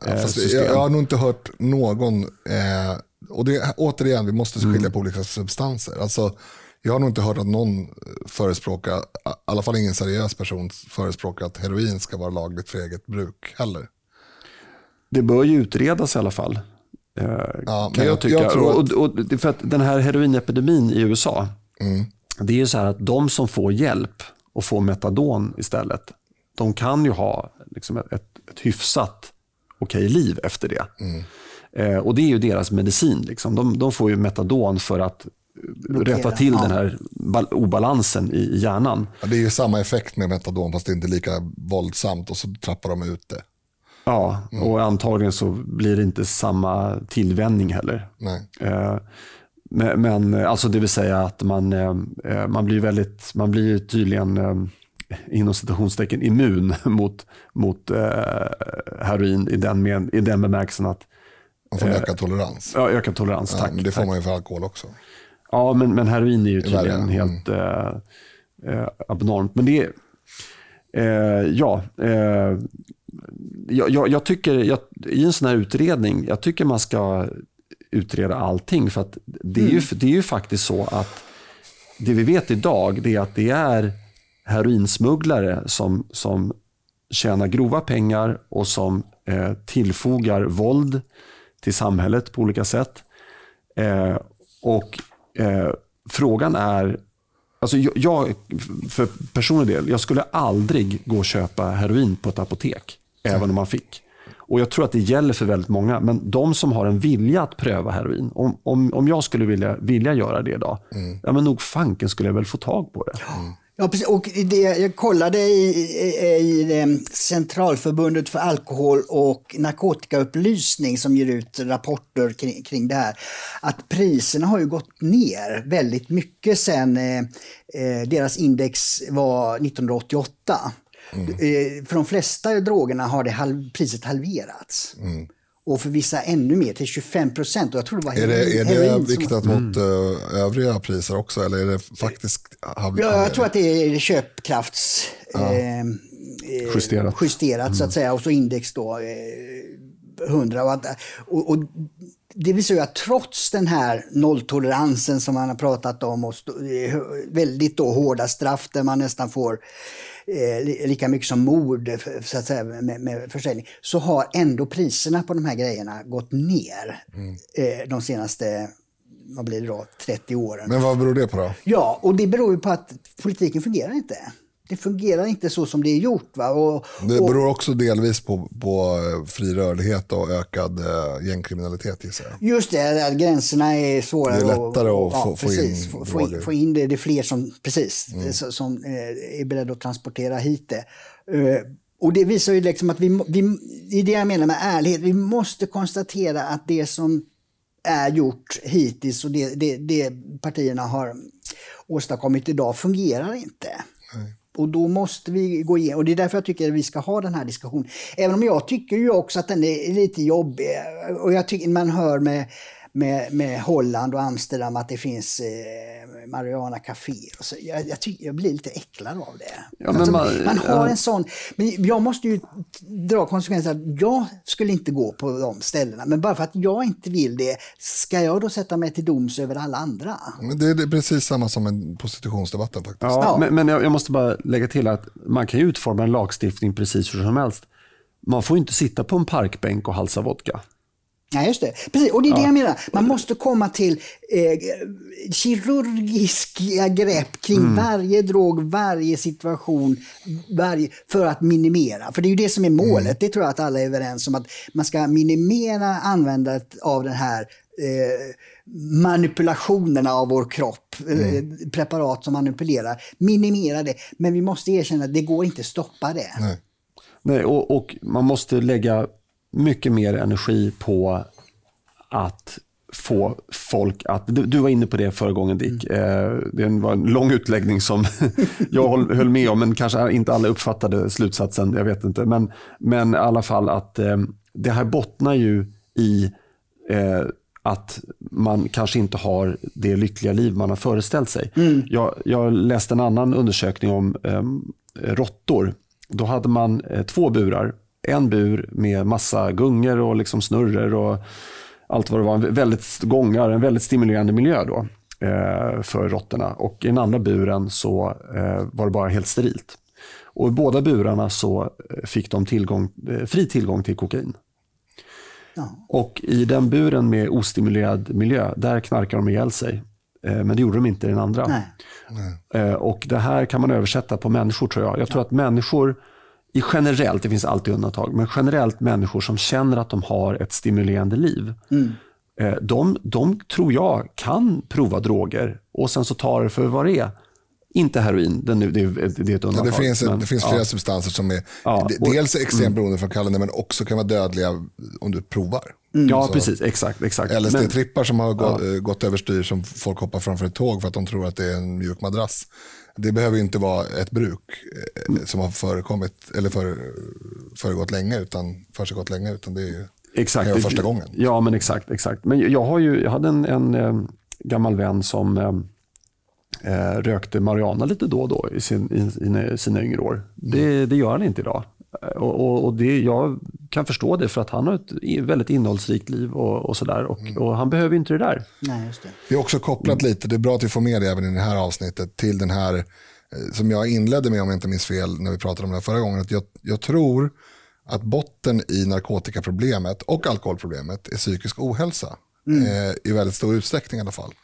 B: Ja, eh, jag, jag, har nog inte hört någon, eh, och det, återigen, vi måste skilja mm. på olika substanser. Alltså, jag har nog inte hört att någon förespråkar, i alla fall ingen seriös person förespråkar att heroin ska vara lagligt för eget bruk heller.
A: Det bör ju utredas i alla fall. Eh, ja, kan jag, tycka. Jag att... och, och, för att den här heroinepidemin i USA, mm. det är ju så här att de som får hjälp och får metadon istället, de kan ju ha liksom ett, ett hyfsat okej liv efter det. Eh, och Det är ju deras medicin. Liksom. De, de får ju metadon för att
C: Blockera,
A: rätta till
C: ja.
A: den här bal- obalansen i, hjärnan.
B: Ja, det är ju samma effekt med metadon fast det är inte lika våldsamt och så trappar de ut det.
A: Ja, och antagligen så blir det inte samma tillvänjning heller.
B: Nej.
A: Eh, Men, men alltså det vill säga att man, eh, eh, man blir väldigt, man blir tydligen eh, inom citationstecken immun mot, mot eh, heroin i den, med, i den bemärkelsen att
B: Man får en ökad tolerans.
A: ja, ökad tolerans.
B: Ja,
A: Tack.
B: men det får
A: tack.
B: man ju för alkohol också.
A: Ja, men, men heroin är ju tydligen
B: mm.
A: helt eh, eh, abnormt. Men det är, eh, ja, eh, jag, jag, jag tycker, jag, i en sån här utredning, jag tycker man ska utreda allting. För att det är, ju, det är ju faktiskt så att det vi vet idag, det är att det är heroinsmugglare som, som tjänar grova pengar och som eh, tillfogar våld till samhället på olika sätt. Eh, och eh, frågan är, alltså jag, för personlig del, jag skulle aldrig gå och köpa heroin på ett apotek, även om man fick. Och Jag tror att det gäller för väldigt många, men de som har en vilja att pröva heroin, om, om, om jag skulle vilja, vilja göra det idag, ja, men nog fanken skulle jag väl få tag på det.
C: Ja, precis. Och det, jag kollade i, i, i eh, Centralförbundet för alkohol och narkotikaupplysning som ger ut rapporter kring, kring det här. Att priserna har ju gått ner väldigt mycket sen eh, eh, deras index var 1988. Eh, för de flesta drogerna har det halv, priset halverats. Och för vissa ännu mer, till 25 procent. Och jag tror det var
B: Är det, är
C: heroin som-
B: viktat mot eh, övriga priser också eller är det faktiskt...
C: Ja, jag tror att det är köpkrafts... Eh, eh,
A: Justerat.
C: justerat så att säga och så index då eh, 100. Och, att, och, och det visar ju att trots den här nolltoleransen som man har pratat om och eh, väldigt då hårda straff där man nästan får eh, li- lika mycket som mord så att säga, med, med försäljning så har ändå priserna på de här grejerna gått ner eh, de senaste vad blir det då, 30 åren.
B: Men vad beror det på då?
C: Ja, och det beror ju på att politiken fungerar inte. Det fungerar inte så som det är gjort. Va? Och,
B: Det beror också delvis på, på eh, fri rörlighet och ökad eh, gängkriminalitet gissar jag.
C: just det, att gränserna är svårare.
B: Det är lättare
C: och,
B: att få- få
C: precis,
B: in
C: få, få, in,
B: droger.
C: få in det. Det är fler som, precis, så- som eh, är beredda att transportera hit det. Eh, och det visar ju liksom att vi, vi, det är det jag menar med ärlighet, vi måste konstatera att det som är gjort hittills och det, det, det partierna har åstadkommit idag fungerar inte. Och då måste vi gå igenom, och det är därför jag tycker att vi ska ha den här diskussionen. Även om jag tycker ju också att den är lite jobbig. Och jag tycker man hör med, med, med Holland och Amsterdam att det finns eh, Mariana Café. Och så, jag, jag, tycker, jag blir lite äcklad av det.
A: Ja, men
C: alltså,
A: man-
C: man, har
A: ja.
C: en sån, men jag måste ju dra konsekvenser att jag skulle inte gå på de ställena. Men bara för att jag inte vill det, ska jag då sätta mig till doms över alla andra?
B: Men det, är- det är precis samma som en prostitutionsdebatten faktiskt.
A: Ja,
C: Ja.
A: Men, men jag, jag måste bara lägga till att man kan ju utforma en lagstiftning precis hur som helst. Man får ju inte sitta på en parkbänk och halsa vodka.
C: Nej, just det. Precis. Och det är det jag menar. Man måste komma till eh, kirurgiska grepp kring varje drog, varje situation, varje, för att minimera. För det är ju det som är målet. Det tror jag att alla är överens om. Att man ska minimera användandet av den här eh, manipulationerna av vår kropp, eh, preparat som manipulerar. Minimera det. Men vi måste erkänna att det går inte att stoppa det.
B: Nej.
A: Nej, och, och man måste lägga mycket mer energi på att få folk att... Du, du var inne på det förra gången Dick. Eh, det var en lång utläggning som jag höll, höll med om, men kanske inte alla uppfattade slutsatsen. Jag vet inte. Men, men i alla fall att eh, det här bottnar ju i eh, att man kanske inte har det lyckliga liv man har föreställt sig. Jag, jag läste en annan undersökning om eh, råttor. Då hade man eh, två burar. En bur med massa gungor och liksom snurror och allt vad det var. En väldigt gångar, en väldigt stimulerande miljö då eh, för råttorna. Och i den andra buren så eh, var det bara helt sterilt. Och i båda burarna så eh, fick de tillgång, eh, fri tillgång till kokain.
C: Ja.
A: Och i den buren med ostimulerad miljö, där knarkade de ihjäl sig. Eh, Men det gjorde de inte i den andra.
C: Nej.
A: Och det här kan man översätta på människor tror jag. Jag tror att människor i generellt, det finns alltid undantag, men generellt människor som känner att de har ett stimulerande liv. Mm. De, de tror jag kan prova droger och sen så tar det för vad det är. Inte heroin, det, det, det är ett undantag.
B: Ja, det finns, men, det finns flera ja. substanser som är ja, och, dels extremt mm. beroendeframkallande men också kan vara dödliga om du provar.
A: Mm. Ja, så, precis. Exakt. exakt.
B: LSD-trippar som har gått, ja. gått överstyr som folk hoppar framför ett tåg för att de tror att det är en mjuk madrass. Det behöver inte vara ett bruk mm. som har förekommit eller för, föregått länge utan försiggått länge utan det är
A: exakt.
B: Kan första gången.
A: Ja, men exakt. exakt. Men jag, har ju, jag hade en, en, en gammal vän som eh, rökte marijuana lite då och då i, sin, i sina yngre år. Det, mm. det gör han inte idag. Och, och, och, det, jag kan förstå det för att han har ett väldigt innehållsrikt liv och, och sådär. Och, mm. och, han behöver inte det där.
C: Nej, just det.
B: det är också kopplat mm. lite, det är bra att vi får med det även i det här avsnittet, till den här, eh, som jag inledde med om jag inte minns fel när vi pratade om det förra gången, att jag, jag tror att botten i narkotikaproblemet och alkoholproblemet är psykisk ohälsa. Mm. Eh, I väldigt stor utsträckning i alla fall.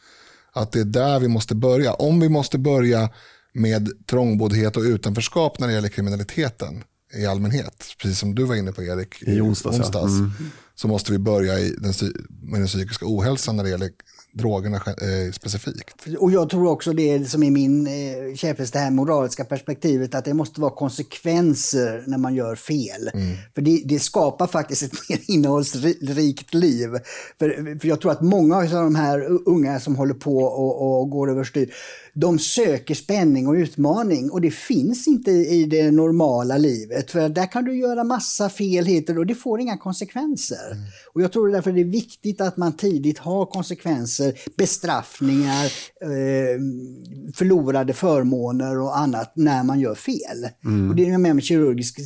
B: Att det är där vi måste börja. Om vi måste börja med trångboddhet och utanförskap när det gäller kriminaliteten i allmänhet, precis som du var inne på Erik
A: i onsdags, onsdags
B: ja. mm. så måste vi börja i den, med den psykiska ohälsan när det gäller drogerna eh, specifikt.
C: Och jag tror också det som är min eh, käpphäst, det här moraliska perspektivet, att det måste vara konsekvenser när man gör fel. Mm. För det, det, skapar faktiskt ett mer innehållsrikt liv. För, för jag tror att många av de här unga som håller på och, och går överstyr, de söker spänning och utmaning och det finns inte i det normala livet. För där kan du göra massa fel hit och det får inga konsekvenser. Mm. Och jag tror därför det är viktigt att man tidigt har konsekvenser, bestraffningar, eh, förlorade förmåner och annat när man gör fel. Mm. Och det är med med kirurgiskt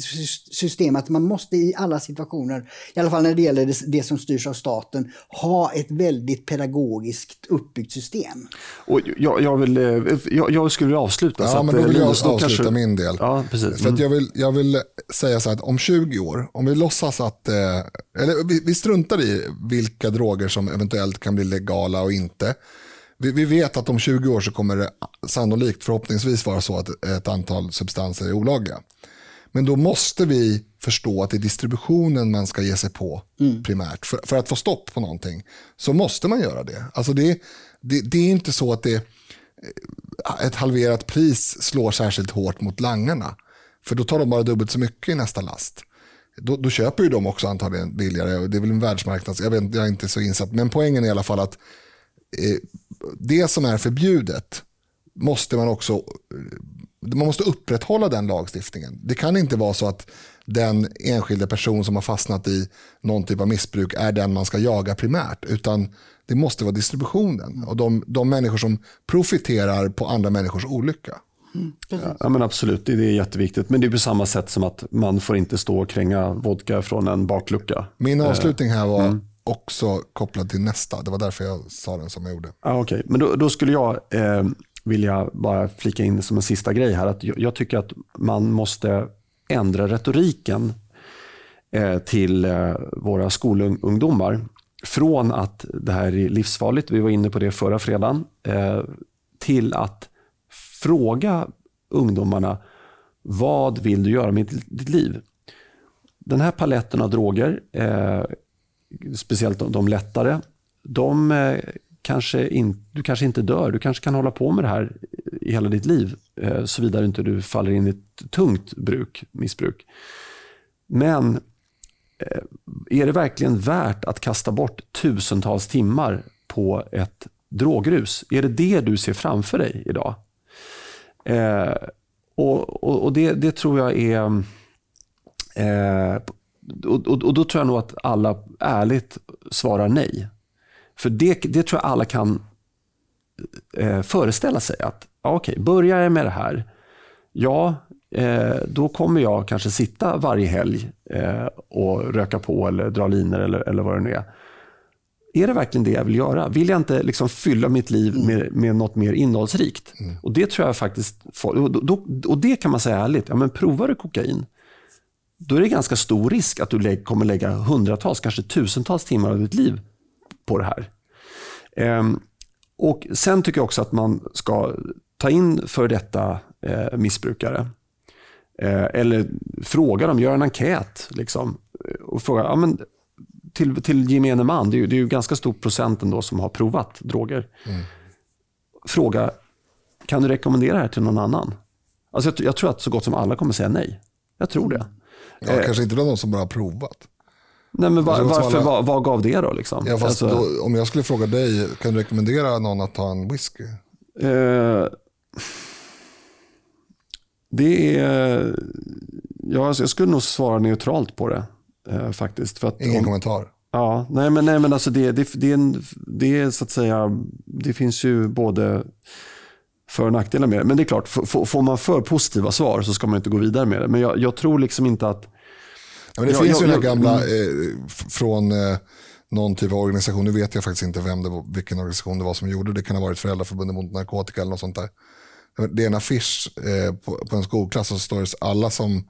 C: system att man måste i alla situationer, i alla fall när det gäller det, det som styrs av staten, ha ett väldigt pedagogiskt uppbyggt system.
A: Och jag, jag vill eh, jag, jag skulle vilja avsluta.
B: Ja,
A: så
B: men då vill jag avsluta kanske... min del.
A: Ja, precis.
B: För mm. jag, vill, jag vill säga så här att om 20 år, om vi låtsas att, eh, eller vi, vi struntar i vilka droger som eventuellt kan bli legala och inte. Vi, vi, vet att om 20 år så kommer det sannolikt förhoppningsvis vara så att ett antal substanser är olagliga. Men då måste vi förstå att det är distributionen man ska ge sig på mm. primärt. För, för, att få stopp på någonting så måste man göra det. Alltså det, det, det är inte så att det ett halverat pris slår särskilt hårt mot langarna. För då tar de bara dubbelt så mycket i nästa last. Då, då köper ju de också antagligen billigare. Det är väl en världsmarknads, jag, vet, jag är inte så insatt. Men poängen är i alla fall att eh, det som är förbjudet måste man också eh, man måste upprätthålla den lagstiftningen. Det kan inte vara så att den enskilda person som har fastnat i någon typ av missbruk är den man ska jaga primärt. Utan det måste vara distributionen och de, de människor som profiterar på andra människors olycka.
A: Mm, ja, men absolut, det är jätteviktigt. Men det är på samma sätt som att man får inte stå och kränga vodka från en baklucka.
B: Min eh, avslutning här var mm. också kopplad till nästa. Det var därför jag sa den som jag gjorde.
A: Ah, okay. Men då, då skulle jag eh, vilja bara flika in som en sista grej här. Att jag, jag tycker att man måste ändra retoriken eh, till eh, våra skolungdomar från att det här är livsfarligt, vi var inne på det förra fredagen, eh, till att fråga ungdomarna vad vill du göra med ditt liv? Den här paletten av droger, speciellt de, lättare, de kanske in, du kanske inte dör. Du kanske kan hålla på med det här i hela ditt liv, Eh, såvida inte du faller in i ett tungt bruk, missbruk. Men Eh, är det verkligen värt att kasta bort tusentals timmar på ett drogrus? Är det det du ser framför dig idag? Eh, och, och, och det, det, tror jag är... Eh, och, och, då tror jag nog att alla ärligt svarar nej. För det, det tror jag alla kan eh, föreställa sig. att ja, Okej, börjar jag med det här, ja, eh, då kommer jag kanske sitta varje helg eh, och röka på eller dra linor eller, eller vad det nu är. Är det verkligen det jag vill göra? Vill jag inte liksom fylla mitt liv mm. med, med något mer innehållsrikt? Mm. Och det tror jag faktiskt, och, då, och det kan man säga ärligt, ja, men provar du kokain, då är det ganska stor risk att du lä kommer lägga hundratals, kanske tusentals timmar av ditt liv på det här. Ehm, och Sen tycker jag också att man ska ta in för detta eh, missbrukare Eh, eller fråga dem, gör en enkät. Liksom, och fråga, ja, men, till, till gemene man, det är, ju, det är ju ganska stor procent ändå som har provat droger.
B: Mm.
A: Fråga, kan du rekommendera det här till någon annan? Alltså jag, jag tror att så gott som alla kommer säga nej. Jag tror det.
B: Ja,
A: Eh.
B: Kanske inte bland de som bara har provat.
A: Nej, men var,
B: så gott som
A: varför,
B: alla-
A: vad, vad gav det då? Liksom?
B: Ja,
A: Alltså,
B: då, om jag skulle fråga dig, kan du rekommendera någon att ta en whisky?
A: Eh, det är... Ja, alltså jag skulle nog svara neutralt på det. Eh, faktiskt. För att
B: Ingen
A: om,
B: kommentar.
A: ja, nej, men, nej, men alltså det, det, det, är en, det är så att säga... Det finns ju både för och nackdelar med det. Men det är klart, får man för positiva svar så ska man inte gå vidare med det. Men jag, jag tror liksom inte att...
B: Ja, men det
A: Ja,
B: finns
A: ja,
B: ju den gamla eh, f- från eh, någon typ av organisation, nu vet jag faktiskt inte vem det var, vilken organisation det var som gjorde det, det kan ha varit Föräldraförbundet mot narkotika eller något sånt där. Det är en affisch eh, på, på en skolklass och så står det alla som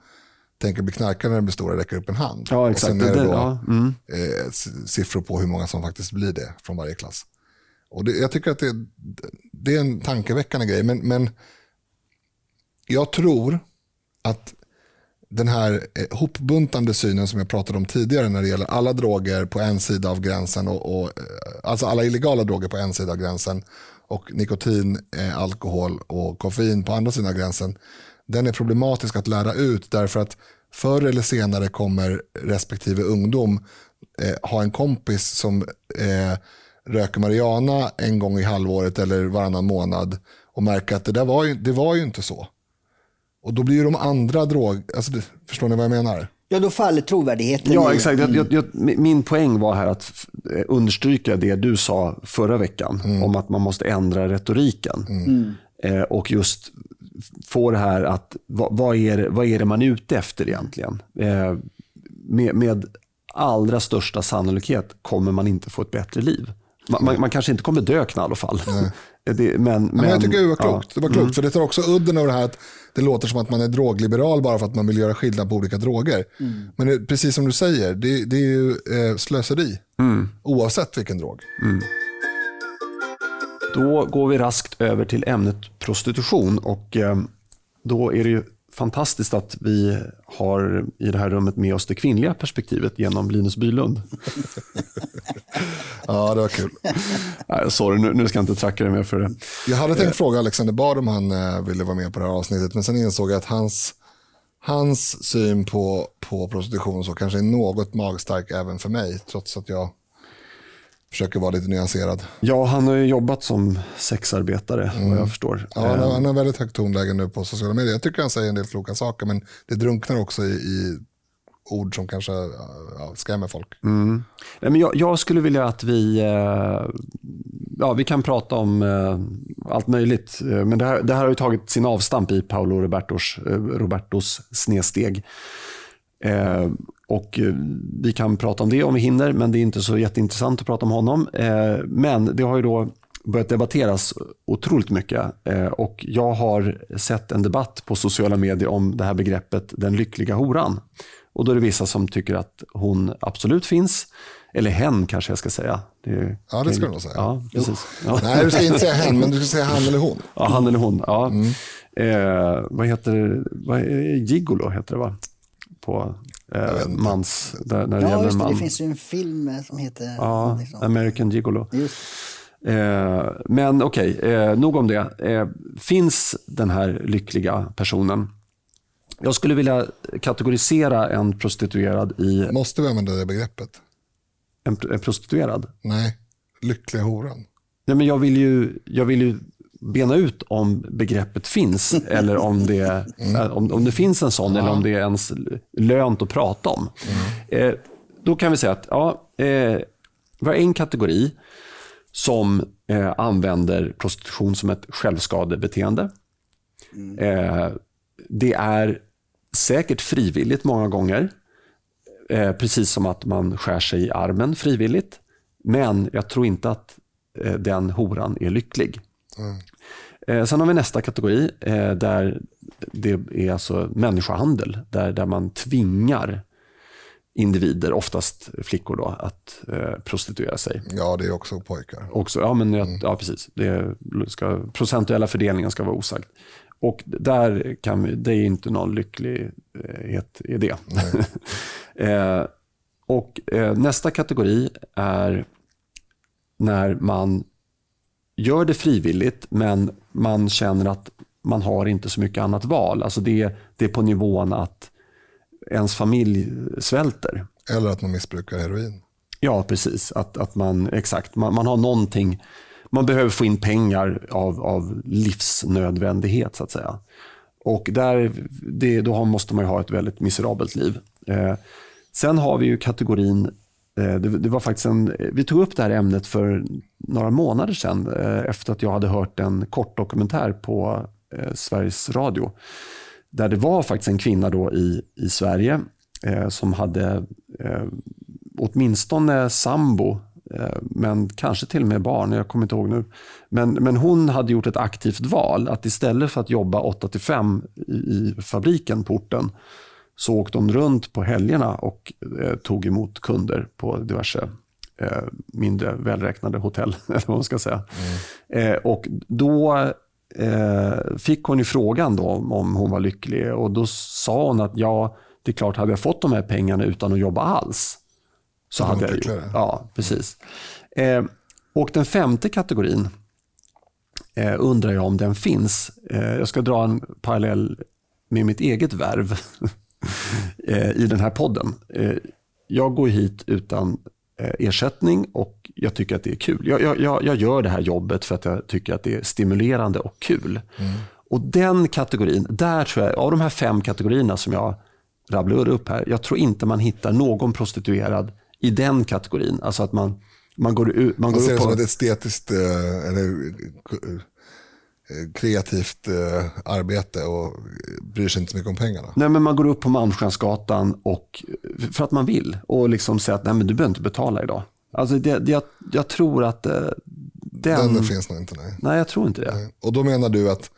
B: tänker bli knarkare när de blir stora räcker upp en hand.
A: Ja,
B: Och
A: exakt.
B: sen är det då
A: ja, mm.
B: eh, siffror på hur många som faktiskt blir det från varje klass. Och det, jag tycker att det, det är en tankeväckande grej, men, men jag tror att den här eh, hopbuntande synen som jag pratade om tidigare när det gäller alla droger på en sida av gränsen, och, och, eh, alltså alla illegala droger på en sida av gränsen och nikotin, eh, alkohol och koffein på andra sidan gränsen, den är problematisk att lära ut därför att förr eller senare kommer respektive ungdom eh, ha en kompis som eh, röker marijuana en gång i halvåret eller varannan månad och märka att det där var ju, det var ju inte så. Och då blir ju de andra drog... Alltså, förstår ni vad jag menar?
C: Ja, då faller trovärdigheten.
A: Ja, exakt. Jag, jag, jag, min poäng var här att eh, understryka det du sa förra veckan om att man måste ändra retoriken. Eh, och just få det här att vad, vad, är, det- vad är det man är ute efter egentligen? Eh, med, med allra största sannolikhet kommer man inte få ett bättre liv. Man, man, man kanske inte kommer dö knall och fall. det, men, men,
B: Men, jag tycker det var
A: ja.
B: klokt. Det var klokt för det tar också udden av det här att det låter som att man är drogliberal bara för att man vill göra skillnad på olika droger. Men det, precis som du säger, det, det är ju eh, slöseri. Oavsett vilken drog.
A: Då går vi raskt över till ämnet prostitution och eh, då är det ju fantastiskt att vi har i det här rummet med oss det kvinnliga perspektivet genom Linus Bylund.
B: Ja, det var kul.
A: Nej, sorry, nu, nu ska jag inte tracka dig mer för det.
B: Jag hade tänkt fråga Alexander Bard om han eh, ville vara med på det här avsnittet, men sen insåg jag att hans, hans syn på, på prostitution så kanske är något magstark även för mig, trots att jag försöker vara lite nyanserad.
A: Ja, han har ju jobbat som sexarbetare vad jag förstår.
B: Ja, han, har, han har väldigt högt tonläge nu på sociala medier. Jag tycker han säger en del kloka saker, men det drunknar också i, i ord som kanske ja, skrämmer folk.
A: Nej, men jag, jag skulle vilja att vi, eh, ja, vi kan prata om eh, allt möjligt. Eh, Men det här, det här har ju tagit sin avstamp i Paolo Robertos, eh, Robertos snedsteg. Och eh, vi kan prata om det om vi hinner, men det är inte så jätteintressant att prata om honom. Eh, men det har ju då börjat debatteras otroligt mycket. Eh, och jag har sett en debatt på sociala medier om det här begreppet den lyckliga horan. Och då är det vissa som tycker att hon absolut finns. Eller hen kanske jag ska säga. Det,
B: Ja, det ska du nog säga.
A: Ja, precis. Ja.
B: Nej, du ska inte säga hen, men du ska säga han eller hon.
A: Ja, han eller hon. Ja.
B: Mm.
A: Eh, vad heter är, Gigolo heter det va? På eh, mans, där, när det
C: Ja,
A: gäller
C: just det.
A: man.
C: Det finns ju en film som heter...
A: Ja,
C: liksom.
A: American Gigolo.
C: Just.
A: Eh, men okej, eh, nog om det. Eh, finns den här lyckliga personen? Jag skulle vilja kategorisera en prostituerad i
B: Måste vi använda det begreppet?
A: en, en prostituerad.
B: Nej, lyckliga horan.
A: Nej, men jag, vill ju, jag vill ju bena ut om begreppet finns eller om det, om, om det finns en sån eller om det är ens lönt att prata om. Eh, då kan vi säga att ja, eh, vi har en kategori som eh, använder prostitution som ett självskadebeteende. Eh, det är säkert frivilligt många gånger. Eh, precis som att man skär sig i armen frivilligt. Men jag tror inte att eh, den horan är lycklig. Eh, sen har vi nästa kategori eh, där det är alltså människohandel. Där, där man tvingar individer, oftast flickor, då, att eh, prostituera sig.
B: Ja, det är också pojkar.
A: Också, ja, men, jag- ja, precis. Det ska, procentuella fördelningen ska vara osagd. Och där kan vi, det är inte någon lycklighet i det. eh, och eh, nästa kategori är när man gör det frivilligt men man känner att man har inte så mycket annat val. Alltså det, det är på nivån att ens familj svälter.
B: Eller att man missbrukar heroin.
A: Ja, precis. Att, att man, exakt, man, man har någonting, man behöver få in pengar av, av livsnödvändighet så att säga. Och där, det, då måste man ha ett väldigt miserabelt liv. Eh, sen har vi ju kategorin Eh, det, det, var faktiskt en, vi tog upp det här ämnet för några månader sedan eh, efter att jag hade hört en kort dokumentär på eh, Sveriges Radio. Där det var faktiskt en kvinna då i, i Sverige eh, som hade åtminstone sambo, men kanske till och med barn, jag kommer inte ihåg nu. Men, men hon hade gjort ett aktivt val att istället för att jobba 8 5 i, i fabriken på orten så åkte hon runt på helgerna och eh, tog emot kunder på diverse eh, mindre välräknade hotell. Eller vad man ska säga. Mm. Eh, och då eh, fick hon ju frågan då om hon var lycklig och då sa hon att ja, det är klart, hade jag fått de här pengarna utan att jobba alls så hade jag ju. Ja, precis. Eh, och den femte kategorin eh, undrar jag om den finns. jag ska dra en parallell med mitt eget värv. Eh, i den här podden. Eh, jag går hit utan eh, ersättning och jag tycker att det är kul. Jag, jag, jag gör det här jobbet för att jag tycker att det är stimulerande och kul. Mm. Och den kategorin, där tror jag, av de här fem kategorierna som jag rabblade upp här, jag tror inte man hittar någon prostituerad i den kategorin. Alltså att man, man går, ut, man,
B: man
A: går
B: ser
A: upp
B: det
A: på...
B: som ett estetiskt, eller Eh, kreativt eh, arbete och bryr sig inte så mycket om pengarna.
A: Nej, men man går upp på Malmskillnadsgatan och, för att man vill och liksom säger att Nej, men du behöver inte betala idag. Alltså det, det, jag, jag tror att eh, den...
B: Den finns nog inte, nej.
A: Nej, jag tror inte det.
B: Nej. Och då menar du att,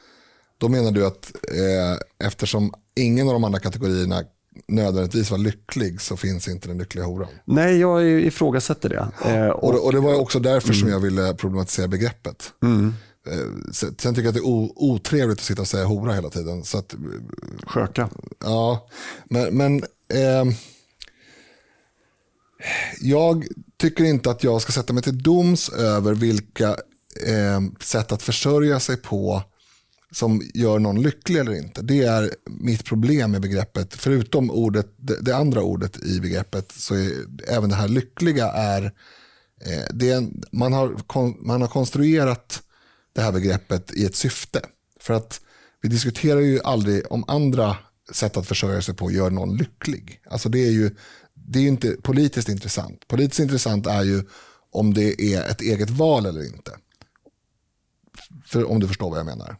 B: då menar du att eh, eftersom ingen av de andra kategorierna nödvändigtvis var lycklig så finns inte den lyckliga horan.
A: Nej, jag ifrågasätter det.
B: Eh, och, och, och, det var också därför mm. som jag ville problematisera begreppet. Mm. Eh, sen tycker jag att det är otrevligt att sitta och säga hora hela tiden. Så att,
A: Sköka.
B: Ja, men, men eh, jag tycker inte att jag ska sätta mig till doms över vilka eh, sätt att försörja sig på som gör någon lycklig eller inte. Det är mitt problem med begreppet. Förutom ordet, det, det andra ordet i begreppet så är även det här lyckliga är, eh, det är en, man, har, man har konstruerat det här begreppet i ett syfte. För att vi diskuterar ju aldrig om andra sätt att försörja sig på gör någon lycklig. Alltså det är ju det är inte politiskt intressant. Politiskt intressant är ju om det är ett eget val eller inte. För, om du förstår vad jag menar.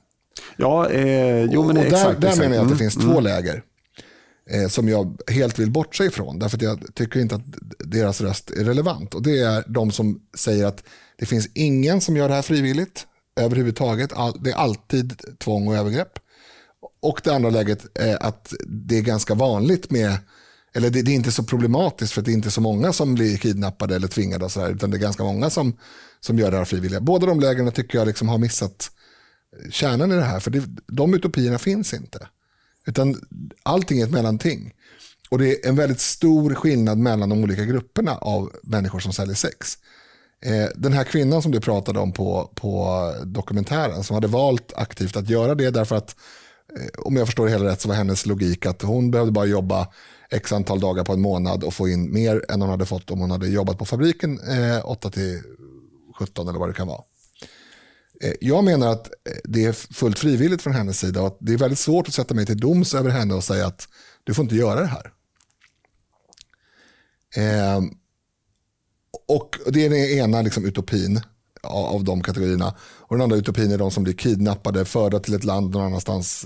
A: Ja, eh, jo men
B: och, och
A: exakt.
B: Där,
A: där
B: menar jag att det
A: mm,
B: finns mm. två läger. Eh, som jag helt vill bortse ifrån. Därför att jag tycker inte att deras röst är relevant. Och det är de som säger att det finns ingen som gör det här frivilligt överhuvudtaget. Det är alltid tvång och övergrepp. Och det andra läget är att det är ganska vanligt med, eller det, är inte så problematiskt för det är inte så många som blir kidnappade eller tvingade och sådär, utan det är ganska många som, som gör det här frivilliga. Båda de lägren tycker jag liksom har missat kärnan i det här, för det, de utopierna finns inte. Utan allting är ett mellanting. Och det är en väldigt stor skillnad mellan de olika grupperna av människor som säljer sex. Eh, den här kvinnan som du pratade om på, på dokumentären som hade valt aktivt att göra det därför att eh, om jag förstår det hela rätt så var hennes logik att hon behövde bara jobba x antal dagar på en månad och få in mer än hon hade fått om hon hade jobbat på fabriken eh, 8 till 17 eller vad det kan vara. Eh, jag menar att det är fullt frivilligt från hennes sida och att det är väldigt svårt att sätta mig till doms över henne och säga att du får inte göra det här. Eh, och det är den ena liksom, utopin av de kategorierna. Och den andra utopin är de som blir kidnappade, förda till ett land någon annanstans,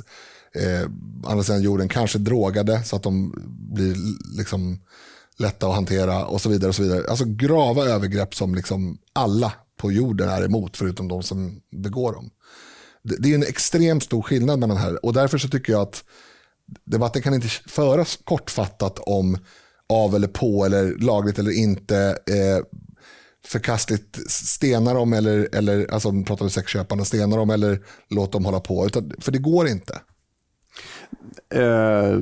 B: eh, andra sidan jorden, kanske drogade så att de blir liksom lätta att hantera och så vidare. och så vidare. Alltså grava övergrepp som liksom alla på jorden är emot, förutom de som begår dem. Det, det är en extremt stor skillnad mellan de här och därför så tycker jag att debatten kan inte föras kortfattat om av eller på eller lagligt eller inte. Eh, förkastligt stena dem eller, eller alltså pratar vi sexköparna, stena dem eller låt dem hålla på. Utan, för det går inte.
A: Uh,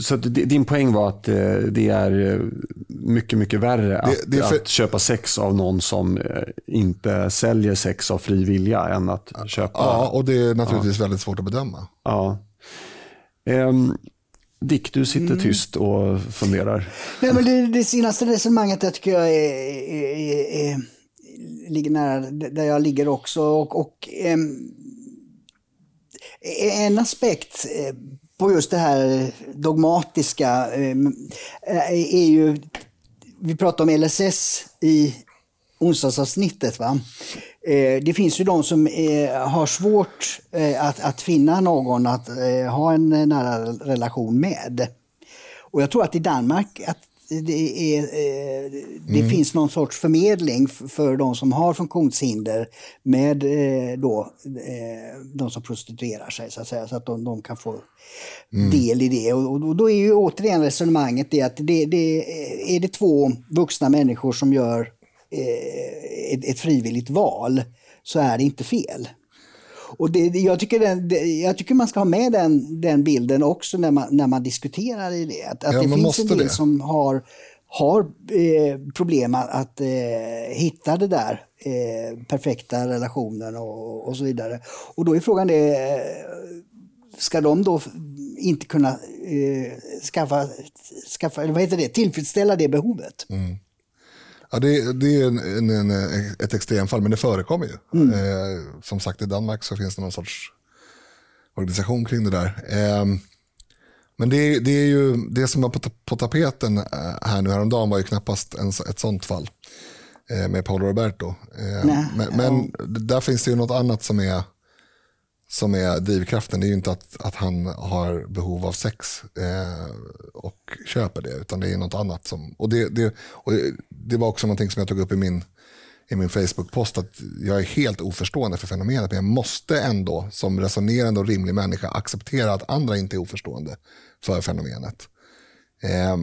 A: så din poäng var att uh, det är eh, mycket, mycket värre det, att, det för... att, köpa sex av någon som inte säljer sex av fri vilja än att köpa.
B: Ja, och det är naturligtvis ja. väldigt svårt att bedöma.
A: Ja. Um, Dick, du sitter mm. tyst och funderar.
C: Nej, men det, det senaste resonemanget jag tycker jag är, är, är, är, ligger nära där jag ligger också. Och, och um, en aspekt eh, på just det här dogmatiska eh, är ju, vi pratade om LSS i onsdagsavsnittet. Va? Eh, det finns ju de som har svårt att, att finna någon att ha en nära relation med. Och jag tror att i Danmark, att det, är, eh, det mm. finns någon sorts förmedling för de som har funktionshinder med eh, då, eh, de som prostituerar sig, så att säga, så att de, de kan få mm. del i det. Och, och, då är ju återigen resonemanget det att det, det, är det två vuxna människor som gör ett, ett frivilligt val så är det inte fel. Och det, jag, tycker den, jag tycker man ska ha med den, den bilden också när man, när man diskuterar i det. Att, att ja, det finns en del det. som har, har eh, problem att, eh, hitta det där eh, perfekta relationen och, och så vidare. Och då är frågan det, ska de då inte kunna eh, skaffa, skaffa, vad heter det, tillfredsställa det behovet?
B: Mm. Ja, det, det är en, en, ett extremfall, men det förekommer ju. Mm. Eh, som sagt, i Danmark så finns det någon sorts organisation kring det där. Eh, men det, det, är ju det som var på, på tapeten eh, här nu häromdagen var ju knappast en, ett sånt fall eh, med Paolo Roberto. Eh, men, men där finns det ju något annat som är som är drivkraften. Det är ju inte att, att han har behov av sex eh, och köper det, utan det är något annat. Som, och det, det, och det var också någonting som jag tog upp i min, i min Facebook-post, att jag är helt oförstående för fenomenet, men jag måste ändå som resonerande och rimlig människa acceptera att andra inte är oförstående för fenomenet. Eh,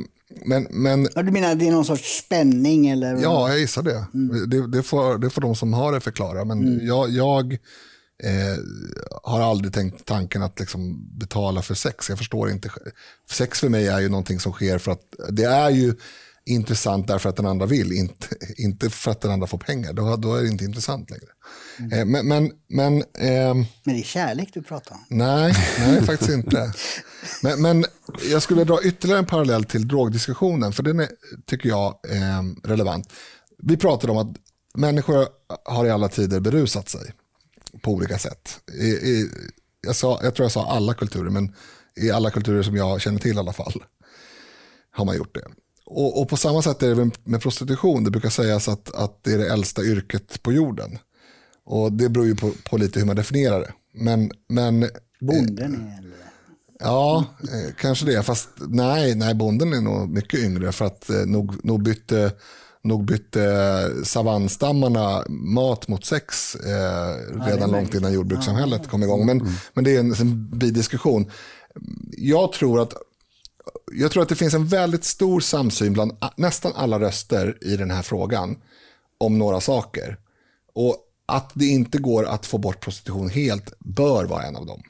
B: men, men,
C: du menar att det är någon sorts spänning? Eller?
B: Ja, jag gissar det. Mm. Det, det, får, det får de som har det förklara. Men mm. jag, jag Eh, har aldrig tänkt tanken att liksom betala för sex. Jag förstår inte. Sex för mig är ju någonting som sker för att det är ju intressant därför att den andra vill, inte, inte för att den andra får pengar. Då, då är det inte intressant längre. Mm. Eh, men, men, men, eh,
C: men det är kärlek du pratar om?
B: Nej, nej faktiskt inte. Men, men jag skulle dra ytterligare en parallell till drogdiskussionen, för den är, tycker jag eh, relevant. Vi pratade om att människor har i alla tider berusat sig på olika sätt. I, i, jag, sa, jag tror jag sa alla kulturer, men i alla kulturer som jag känner till i alla fall har man gjort det. Och, och på samma sätt är det med prostitution. Det brukar sägas att, att det är det äldsta yrket på jorden. Och det beror ju på, på lite hur man definierar det. Men, men,
C: Bonden är äldre.
B: Ja, eh, kanske det. Fast nej, nej, bonden är nog mycket yngre. För att eh, nog, nog bytte nog bytte savannstammarna mat mot sex eh, redan ja, långt innan jordbrukssamhället ja. kom igång. Men, mm. men det är en, en bidiskussion. Jag tror att jag tror att det finns en väldigt stor samsyn bland nästan alla röster i den här frågan om några saker. Och att det inte går att få bort prostitution helt bör vara en av dem.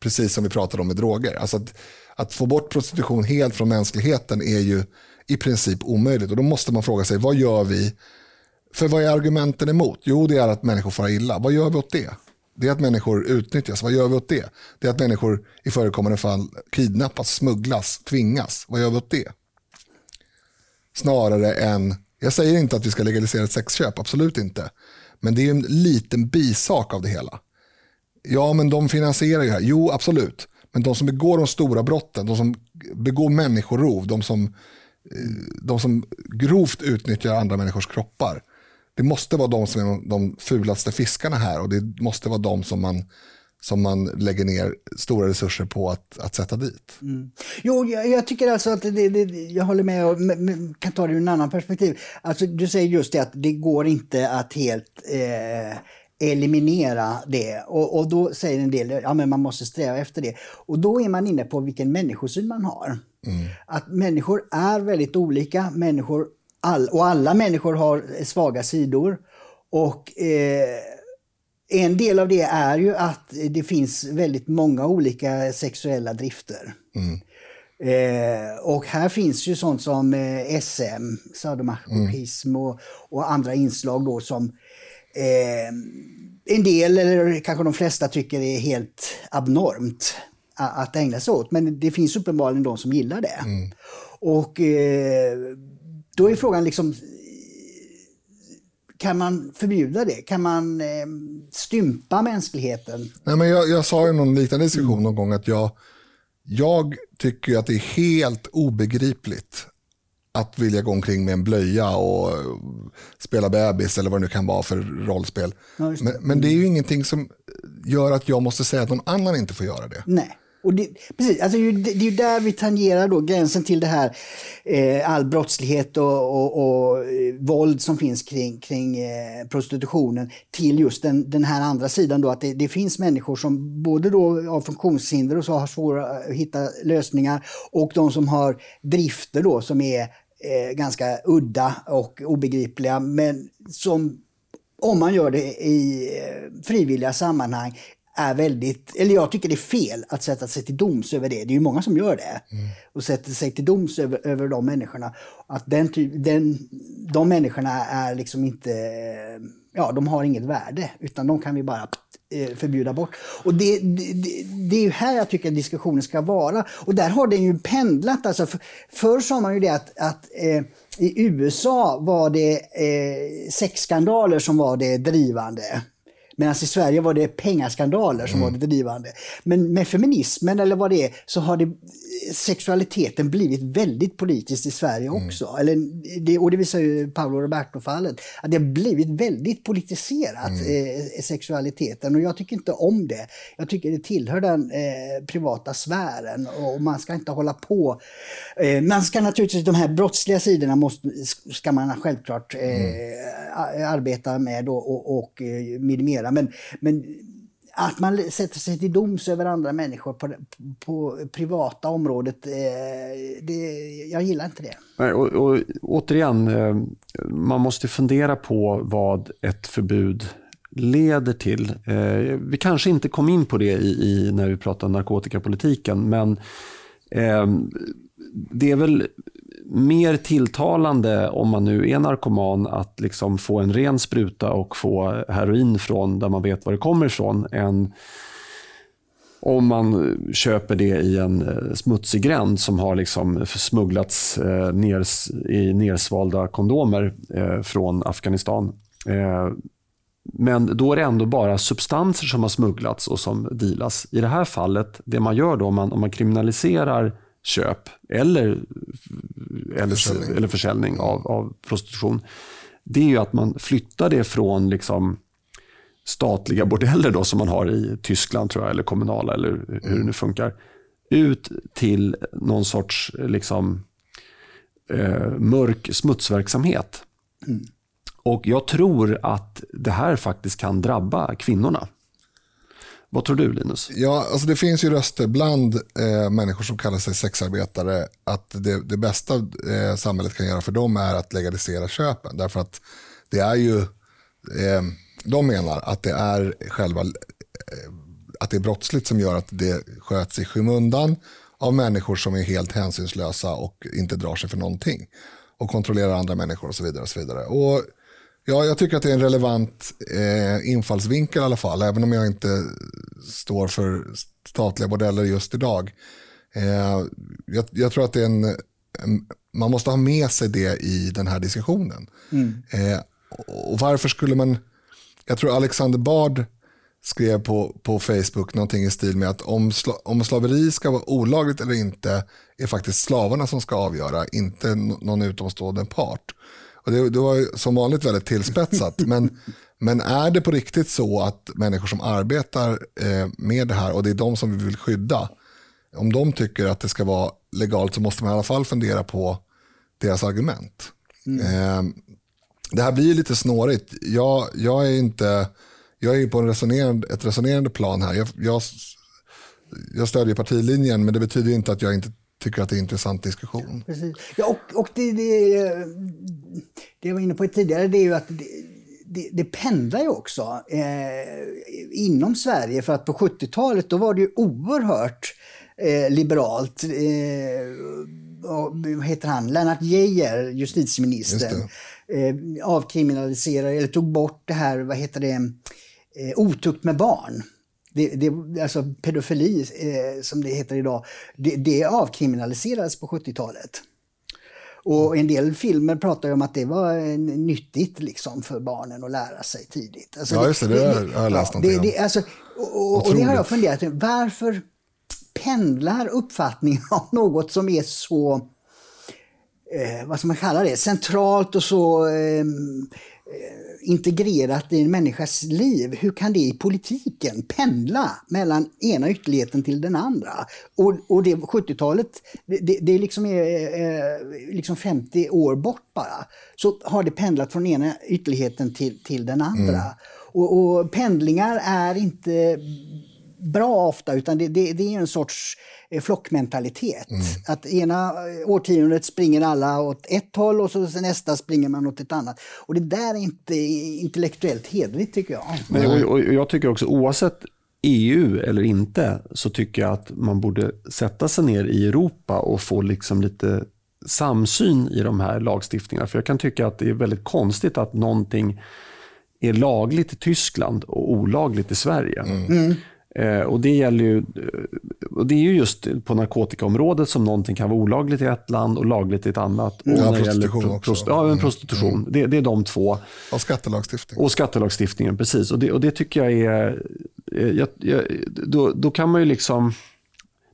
B: Precis som vi pratade om med droger. Alltså att, att få bort prostitution helt från mänskligheten är ju i princip omöjligt. Och då måste man fråga sig, vad gör vi? För vad är argumenten emot? Jo, det är att människor far illa. Vad gör vi åt det? Det är att människor utnyttjas. Vad gör vi åt det? Det är att människor i förekommande fall kidnappas, smugglas, tvingas. Vad gör vi åt det? Snarare än, jag säger inte att vi ska legalisera ett sexköp, absolut inte. Men det är en liten bisak av det hela. Ja, men de finansierar ju det här. Jo, absolut. Men de som begår de stora brotten, de som begår människorov, de som Eh, de som grovt utnyttjar andra människors kroppar. Det måste vara de som är de fulaste fiskarna här och det måste vara de som man, som man lägger ner stora resurser på att, att sätta dit.
C: Mm. Jo, jag, jag, tycker alltså att det, det, jag håller med och kan ta det ur en annan perspektiv. Alltså, du säger just det att det går inte att helt eh, eliminera det. Och, och då säger en del att ja, man måste sträva efter det. Och då är man inne på vilken människosyn man har. Mm. Att människor är väldigt olika. Människor all, och alla människor har svaga sidor. Och eh, en del av det är ju att det finns väldigt många olika sexuella drifter. Mm. Eh, och här finns ju sånt som eh, SM, sadomasochism mm. och, och, andra inslag då som eh, en del, eller kanske de flesta, tycker är helt abnormt att ägna sig åt. Men det finns uppenbarligen de som gillar det. Mm. Och eh, då är frågan liksom, kan man förbjuda det? Kan man eh, stympa mänskligheten?
B: Nej, men jag, jag sa i någon liknande diskussion mm. någon gång att jag, jag tycker att det är helt obegripligt att vilja gå omkring med en blöja och spela bebis eller vad det nu kan vara för rollspel. Ja, men, men, det är ju ingenting som gör att jag måste säga att någon annan inte får göra det.
C: Nej. Och det, precis, alltså det, det är ju där vi tangerar då gränsen till det här eh, all brottslighet och, och, och eh, våld som finns kring, kring eh, prostitutionen till just den, den här andra sidan då att det, det, finns människor som både då har funktionshinder och så har svåra att hitta lösningar och de som har drifter då som är eh, ganska udda och obegripliga men som om man gör det i eh, frivilliga sammanhang är väldigt, eller jag tycker det är fel att sätta sig till doms över det. Det är ju många som gör det. Mm. Och sätter sig till doms över, över de människorna. Att den, den, de människorna är liksom inte, ja de har inget värde. Utan de kan vi bara eh, förbjuda bort. Och det, det, det är ju här jag tycker att diskussionen ska vara. Och där har den ju pendlat. Alltså för, förr sa man ju det att, att eh, i USA var det eh, sexskandaler som var det drivande. Medan i Sverige var det pengaskandaler som mm. var det drivande. Men med feminismen eller vad det är så har det, sexualiteten blivit väldigt politiskt i Sverige mm. också. Mm. Eller det, och det visar ju Paolo Roberto-fallet. Att det har blivit väldigt politiserat, mm. eh, sexualiteten. Och jag tycker inte om det. Jag tycker det tillhör den eh, privata sfären och man ska inte hålla på. Eh, man ska naturligtvis, de här brottsliga sidorna måste, ska man självklart eh, mm. Eh, arbeta med och, och, och minimera. Men, men att man sätter sig till doms över andra människor på, på privata området, eh, det, jag gillar inte det.
A: Nej, och, och, återigen, eh, man måste fundera på vad ett förbud leder till. Eh, vi kanske inte kom in på det i, i när vi pratade narkotikapolitiken, men eh, det är väl mer tilltalande om man nu är narkoman att liksom få en ren spruta och få heroin från där man vet var det kommer ifrån än om man köper det i en eh, smutsig gränd som har liksom smugglats eh, ner, i nersvalda kondomer eh, från Afghanistan. Men då är det ändå bara substanser som har smugglats och som dealas. I det här fallet, det man gör då om man, om man kriminaliserar köp eller, eller, försäljning, eller försäljning av, av prostitution. Det är ju att man flyttar det från liksom statliga bordeller då, som man har i Tyskland tror jag, eller kommunala eller hur det nu funkar. Ut till någon sorts liksom, eh, mörk smutsverksamhet. Mm. Och jag tror att det här faktiskt kan drabba kvinnorna. Vad tror du Linus?
B: Ja, alltså det finns ju röster bland eh, människor som kallar sig sexarbetare att det, det bästa eh, samhället kan göra för dem är att legalisera köpen. Därför att det är ju, eh, de menar att det är själva, eh, att det är brottsligt som gör att det sköts i skymundan av människor som är helt hänsynslösa och inte drar sig för någonting och kontrollerar andra människor och så vidare. Och så vidare. Och Ja, jag tycker att det är en relevant eh, infallsvinkel i alla fall, även om jag inte står för statliga bordeller just idag. Eh, jag, jag, tror att det är en, en, man måste ha med sig det i den här diskussionen. Mm. Eh, och varför skulle man, jag tror Alexander Bard skrev på, på Facebook någonting i stil med att om, sla, om slaveri ska vara olagligt eller inte är faktiskt slavarna som ska avgöra, inte någon utomstående part. Och det, det var som vanligt väldigt tillspetsat. men, men är det på riktigt så att människor som arbetar eh, med det här och det är de som vi vill skydda, om de tycker att det ska vara legalt så måste man i alla fall fundera på deras argument. Mm. Eh, det här blir lite snårigt. Jag, jag är inte, jag är på en resonerande, ett resonerande plan här. Jag, jag, jag stödjer partilinjen men det betyder inte att jag inte tycker att det är en intressant diskussion.
C: Precis. Ja, och, och det, det, det jag var inne på tidigare, det är ju att det, det, det pendlar ju också eh, inom Sverige. För att på 70-talet då var det ju oerhört eh, liberalt. Eh, vad heter han? Lennart Geijer, justitieministern, eh, avkriminaliserade, eller tog bort det här, vad heter det, eh, otukt med barn. Det, det, alltså pedofili, eh, som det heter idag, det, det avkriminaliserades på 70-talet. Och en del filmer pratar ju om att det var nyttigt liksom för barnen att lära sig tidigt. Alltså
B: ja, just det. Det, det har jag läst ja,
C: det, det, alltså, och, och, det har jag funderat Varför pendlar uppfattningen om något som är så, eh, vad ska man kalla det, centralt och så eh, integrerat i en människas liv, hur kan det i politiken pendla mellan ena ytterligheten till den andra? Och, och det 70-talet, det, det liksom är eh, liksom 50 år bort bara. Så har det pendlat från ena ytterligheten till, till den andra. Mm. Och, och pendlingar är inte bra ofta, utan det, det, det är en sorts eh, flockmentalitet. Mm. Att ena eh, årtiondet springer alla åt ett håll och så nästa springer man åt ett annat. Och det där är inte intellektuellt hederligt tycker jag.
A: Men, och, och jag tycker också oavsett EU eller inte så tycker jag att man borde sätta sig ner i Europa och få liksom lite samsyn i de här lagstiftningarna. För jag kan tycka att det är väldigt konstigt att någonting är lagligt i Tyskland och olagligt i Sverige. Mm. Mm. Eh, och det gäller ju, eh, och det är ju just på narkotikaområdet som någonting kan vara olagligt i ett land och lagligt i ett annat.
B: Och ja, prostitution
A: pro,
B: också.
A: ja, en prostitution. Mm. Det, det, är de två.
B: Och skattelagstiftning.
A: Och skattelagstiftningen, precis. Och det, och det tycker jag är... Eh, jag, jag, då, då kan man ju liksom...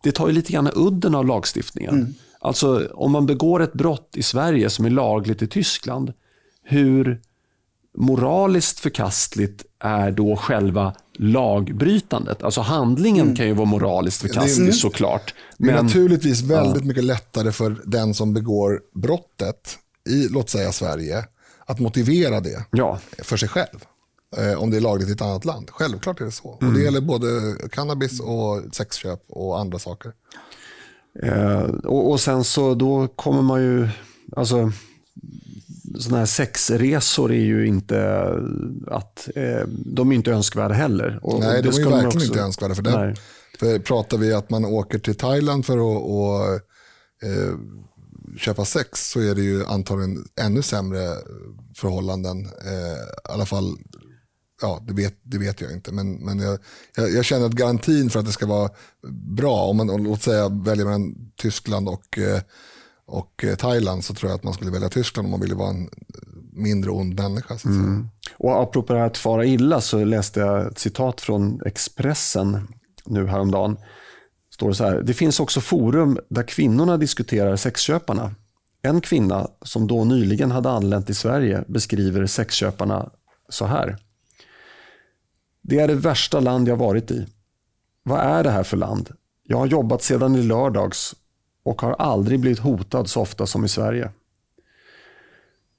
A: Det tar ju lite grann udden av lagstiftningen. Mm. Alltså om man begår ett brott i Sverige som är lagligt i Tyskland, hur moraliskt förkastligt är då själva lagbrytandet. Alltså handlingen mm. kan ju vara moraliskt förkastlig såklart.
B: Men, det är naturligtvis väldigt ja. mycket lättare för den som begår brottet i, låt säga Sverige, att motivera det
A: ja.
B: för sig själv. Eh, om det är lagligt i ett annat land. Självklart är det så. Mm. Och det gäller både cannabis och sexköp och andra saker.
A: Eh, och, och, sen så då kommer man ju, alltså sådana här sexresor är ju inte att, eh, de är inte önskvärda heller.
B: Och, nej, och de är verkligen också, inte önskvärda. För, den, för pratar vi att man åker till Thailand för att och, eh, köpa sex så är det ju antagligen ännu sämre förhållanden. Eh, I alla fall, ja det vet, det vet jag inte. Men, men jag, jag, jag, känner att garantin för att det ska vara bra, om man låt säga väljer man Tyskland och eh, och eh, Thailand så tror jag att man skulle välja Tyskland om man ville vara en eh, mindre ond människa. Så mm.
A: Och apropå det här att fara illa så läste jag ett citat från Expressen nu häromdagen. Står det så här, det finns också forum där kvinnorna diskuterar sexköparna. En kvinna som då nyligen hade anlänt till Sverige beskriver sexköparna så här. Det är det värsta land jag varit i. Vad är det här för land? Jag har jobbat sedan i lördags och har aldrig blivit hotad så ofta som i Sverige.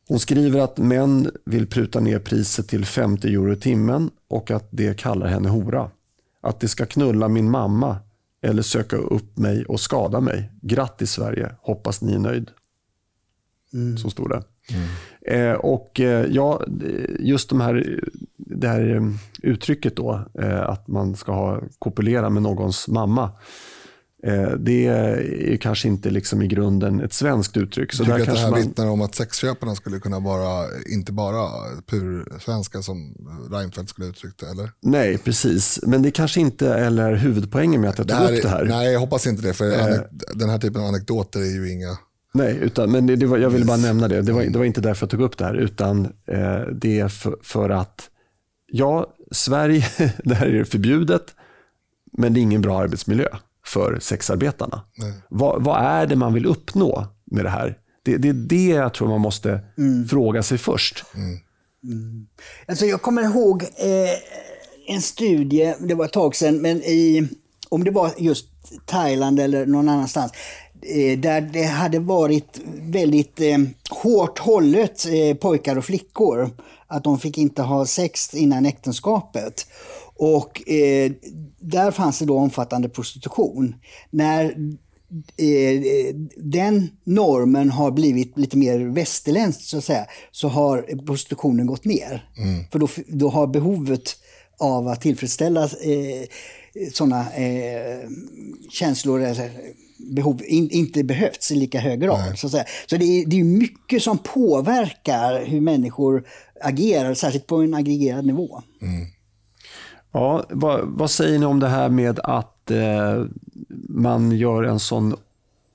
A: Hon skriver att män vill pruta ner priset till 50 euro i timmen och att det kallar henne hora. Att de ska knulla min mamma eller söka upp mig och skada mig. Grattis Sverige, hoppas ni är nöjd. Mm. Så stod det. Mm. Eh, och eh, ja, just de här, det här eh, uttrycket då, eh, att man ska ha, kopulera med någons mamma. Eh, det är kanske inte liksom i grunden ett svenskt uttryck.
B: Så jag tycker att det här man... vittnar om att sexköparna skulle kunna vara, inte bara pur svenska som Reinfeldt skulle uttryckt det, eller?
A: Nej, precis. Men det kanske inte är huvudpoängen med att jag tog upp det här.
B: Nej, jag hoppas inte det, för eh... den här typen av anekdoter är ju inga...
A: Nej, utan, men det, det var, jag ville bara nämna det. Det var, det var inte därför jag tog upp det här, utan eh, det är för, för att, ja, Sverige, det här är förbjudet, men det är ingen bra arbetsmiljö för sexarbetarna. Vad, vad, är det man vill uppnå med det här? Det, det är det jag tror man måste mm. fråga sig först. Mm.
C: Mm. Alltså jag kommer ihåg eh, en studie, det var ett tag sedan, men i, om det var just Thailand eller någon annanstans, eh, där det hade varit väldigt eh, hårt hållet eh, pojkar och flickor. Att de fick inte ha sex innan äktenskapet. Och eh, där fanns det då omfattande prostitution. När eh, den normen har blivit lite mer västerländsk så att säga, så har prostitutionen gått ner. För då, då har behovet av att tillfredsställa eh, sådana eh, känslor eller behov in, inte behövts i lika hög grad. Så, att säga. så det är, det är mycket som påverkar hur människor agerar, särskilt på en aggregerad nivå.
A: Ja, vad, vad säger ni om det här med att eh, man gör en sån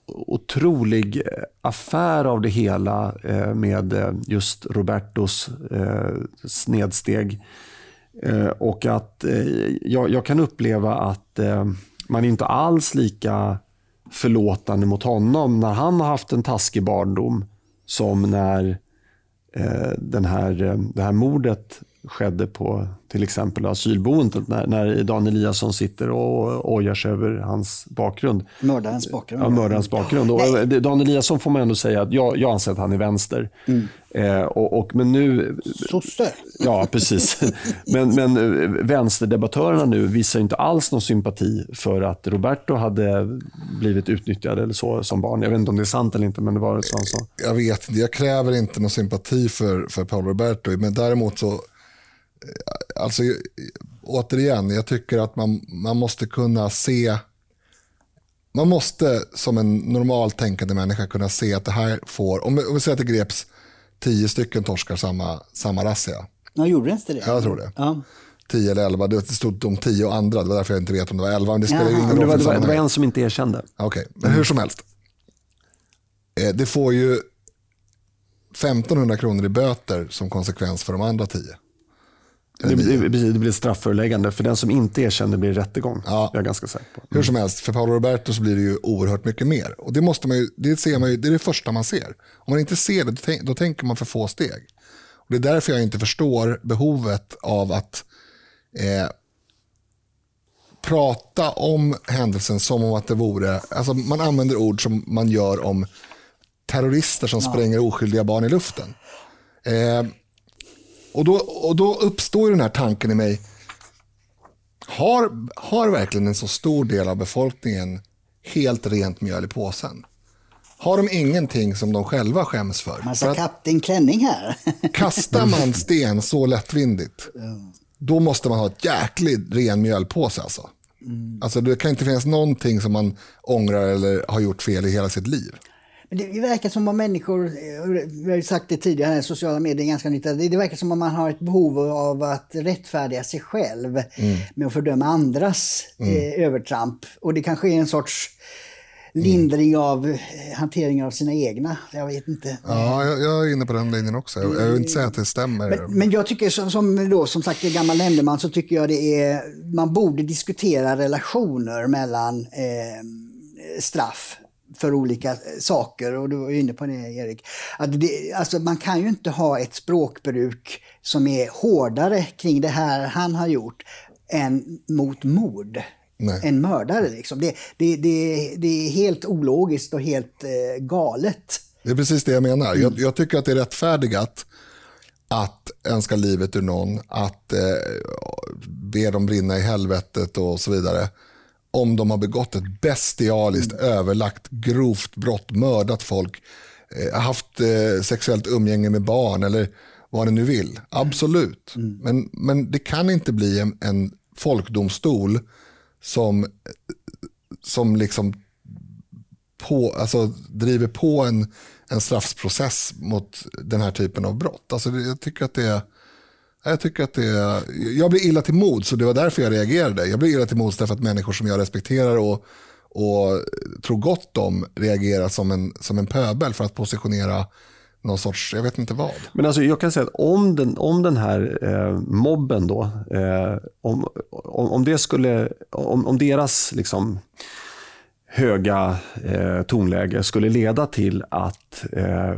A: otrolig eh, affär av det hela eh, med eh, just Robertos eh, snedsteg. Eh, och att eh, jag, jag kan uppleva att eh, man inte alls lika förlåtande mot honom när han har haft en taskig barndom som när eh, den här, eh, det här mordet skedde på till exempel asylboendet när, när Dan Eliasson sitter och ojar sig över hans bakgrund.
C: Mördarens bakgrund.
A: Ja, mördarens bakgrund. Och. Dan Eliasson får man ändå säga att jag, jag anser att han är vänster. Eh, och, och, men nu
C: Sosse.
A: Ja, precis. Men, men eh, vänsterdebattörerna nu visar inte alls någon sympati för att Roberto hade blivit utnyttjad eller så som barn. Jag vet inte om det är sant eller inte, men det var så han sa.
B: Jag vet inte, jag kräver inte någon sympati för, för Paolo Roberto, men däremot så, alltså återigen, jag tycker att man, man måste kunna se, man måste som en normalt tänkande människa kunna se att det här får, om vi, om vi säger att det greps tio stycken torskar samma, samma razzia.
C: Ja, gjorde det inte det?
B: Jag tror det.
C: Ja.
B: 10 eller 11, det stod de 10 och andra, det var därför jag inte vet om det var 11, men det spelar ingen
A: Men det,
B: roll
A: var, det, var, det var en som inte erkände.
B: Okej, men hur som helst. Eh, Det får ju 1500 kronor i böter som konsekvens för de andra 10.
A: Det, det, det blir strafföreläggande. För den som inte erkände blir rättegång.
B: Ja.
A: Jag är ganska säker på.
B: Hur som helst, för Paolo Roberto så blir det ju oerhört mycket mer. Och det, måste man ju, det, ser man ju, det är det första man ser. Om man inte ser det, då, tänk, då tänker man för få steg. Och det är därför jag inte förstår behovet av att eh, prata om händelsen som om att det vore... Alltså man använder ord som man gör om terrorister som spränger oskyldiga barn i luften. Eh, och, då, och då uppstår den här tanken i mig. Har, har verkligen en så stor del av befolkningen helt rent mjöl i påsen? Har de ingenting som de själva skäms för? för
C: Massa
B: att
C: kapten Klänning här.
B: kastar man sten så lättvindigt, då måste man ha ett jäkligt ren mjölpåse. Alltså. Alltså, det kan inte finnas någonting som man ångrar eller har gjort fel i hela sitt liv.
C: Men det verkar som om människor, eh, vi har ju sagt det tidigare, sociala medier är ganska nytt, det verkar som om man har ett behov av att rättfärdiga sig själv med att fördöma andras eh, övertramp. Och det kanske är en sorts lindring av eh, hantering av sina egna. Jag vet inte.
B: Ja, jag, jag är inne på den linjen också. Jag, jag vill inte säga att det stämmer.
C: Men, men jag tycker som, som, då, som sagt är gammal nämndeman så tycker jag det är, man borde diskutera relationer mellan eh, straff för olika saker och du var inne på det Erik. Att det, alltså man kan ju inte ha ett språkbruk som är hårdare kring det här han har gjort än mot mord.
B: Nej.
C: En mördare liksom. Det, det, det, det är helt ologiskt och helt eh, galet.
B: Det är precis det jag menar. Jag, jag tycker att det är rättfärdigat att önska livet ur någon, att eh, be dem brinna i helvetet och så vidare. Om de har begått ett bestialiskt, överlagt, grovt brott, mördat folk, eh, haft eh, sexuellt umgänge med barn eller vad ni nu vill. Absolut. Men, men det kan inte bli en, en folkdomstol som, som liksom på, alltså, driver på en, en straffprocess mot den här typen av brott. Alltså, det, jag tycker att det är... Jag tycker att det jag blir illa till mods och det var därför jag reagerade. Jag blir illa till mods därför att människor som jag respekterar och, och tror gott om reagerar som en, som en pöbel för att positionera någon sorts, jag vet inte vad.
A: Men alltså, jag kan säga att om den, om den här eh, mobben då, eh, om, om, om det skulle, om, om deras liksom, höga eh, tonläge skulle leda till att eh,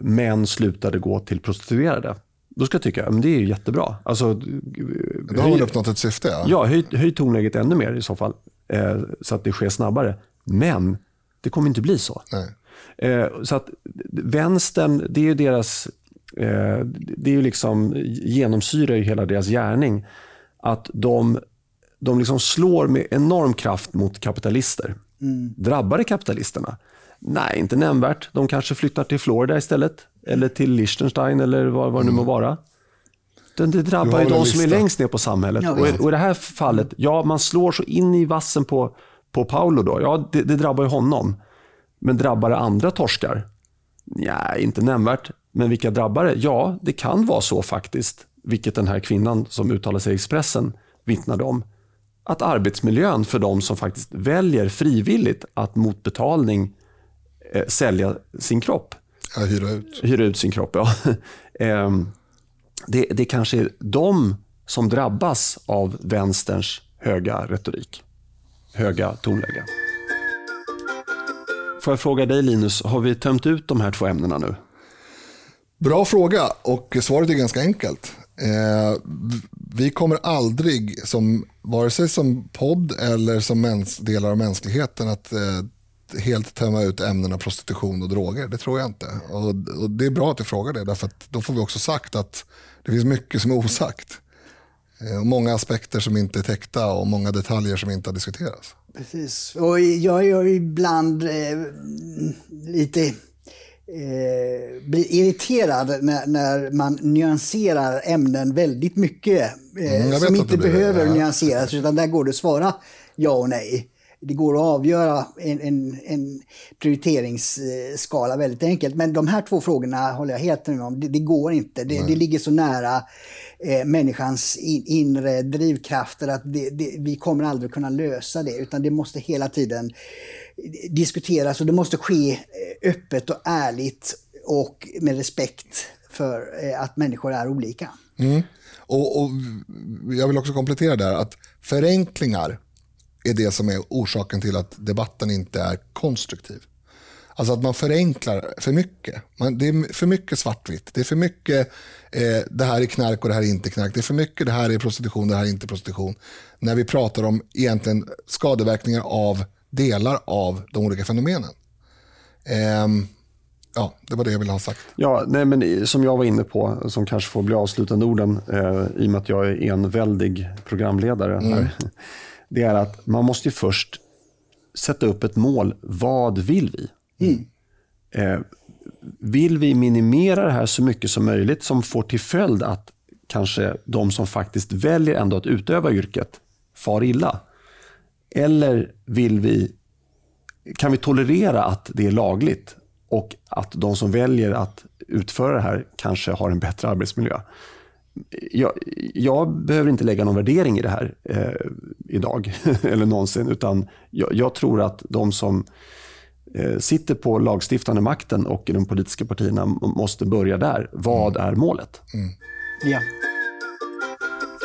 A: män slutade gå till prostituerade, då ska jag tycka att det är ju jättebra. Alltså,
B: Då har man uppnått ett syfte. Ja.
A: Ja, höj, höj tonläget ännu mer i så fall, eh, så att det sker snabbare. Men det kommer inte bli så.
B: Nej.
A: Eh, så att vänstern, det är ju deras, eh, det är ju liksom, genomsyrar ju hela deras gärning. Att de, de liksom slår med enorm kraft mot kapitalister. Mm. Drabbar det kapitalisterna? Nej, inte nämnvärt. De kanske flyttar till Florida istället. Eller till Liechtenstein eller vad, vad det nu må vara. Det, det drabbar ju de som är längst ner på samhället. Ja, och, och, i det här fallet, ja man slår så in i vassen på, på Paolo då. Ja, det, det drabbar ju honom. Men drabbar det andra torskar? Nej, inte nämnvärt. Men vilka drabbar det? Ja, det kan vara så faktiskt, vilket den här kvinnan som uttalar sig i Expressen vittnade om. Att arbetsmiljön för de som faktiskt väljer frivilligt att mot betalning eh, sälja sin kropp.
B: Ja, hyra ut.
A: Hyra ut sin kropp, ja. eh, det, det kanske är de som drabbas av vänsterns höga retorik, höga tonläge. Får jag fråga dig Linus, har vi tömt ut de här två ämnena nu?
B: Bra fråga och svaret är ganska enkelt. Eh, vi kommer aldrig, som, vare sig som podd eller som mäns, delar av mänskligheten, att eh, helt tömma ut ämnena prostitution och droger. Det tror jag inte. Och, och, Det är bra att du frågar det, därför då får vi också sagt att det finns mycket som är osagt. Eh, och många aspekter som inte är täckta och många detaljer som inte har diskuterats.
C: Precis. Och jag är ibland eh, lite eh, blir irriterad när, när, man nyanserar ämnen väldigt mycket. Eh, mm, som inte behöver ja. nyanseras, utan där går det att svara ja och nej det går att avgöra en, en, en, prioriteringsskala väldigt enkelt. Men de här två frågorna håller jag helt med om. Det, det går inte. Det, det, ligger så nära eh, människans in, inre drivkrafter att det, vi kommer aldrig kunna lösa det. Utan det måste hela tiden diskuteras och det måste ske eh, öppet och ärligt och med respekt för eh, att människor är olika.
B: Mm. Och, och, Jag vill också komplettera där att förenklingar är det som är orsaken till att debatten inte är konstruktiv. Alltså att man förenklar för mycket. Man, det är för mycket svartvitt. Det är för mycket eh, det här är knark och det här är inte knark. Det är för mycket det här är prostitution, det här är inte prostitution. När vi pratar om egentligen skadeverkningar av delar av de olika fenomenen. Eh, ja, det var det jag ville ha sagt.
A: Ja, nej, men som jag var inne på, som kanske får bli avslutande orden eh, i och med att jag är enväldig programledare. Mm. Här det är att man måste först sätta upp ett mål. Vad vill vi? Mm. Eh, vill vi minimera det här så mycket som möjligt som får till följd att kanske de som faktiskt väljer ändå att utöva yrket far illa? Eller vill vi, kan vi tolerera att det är lagligt och att de som väljer att utföra det här kanske har en bättre arbetsmiljö? Jag, jag, behöver inte lägga någon värdering i det här eh, idag, eller någonsin. Utan jag, jag, tror att de som eh, sitter på lagstiftande makten och i de politiska partierna måste börja där. Vad mm. är målet? Mm.
C: Ja.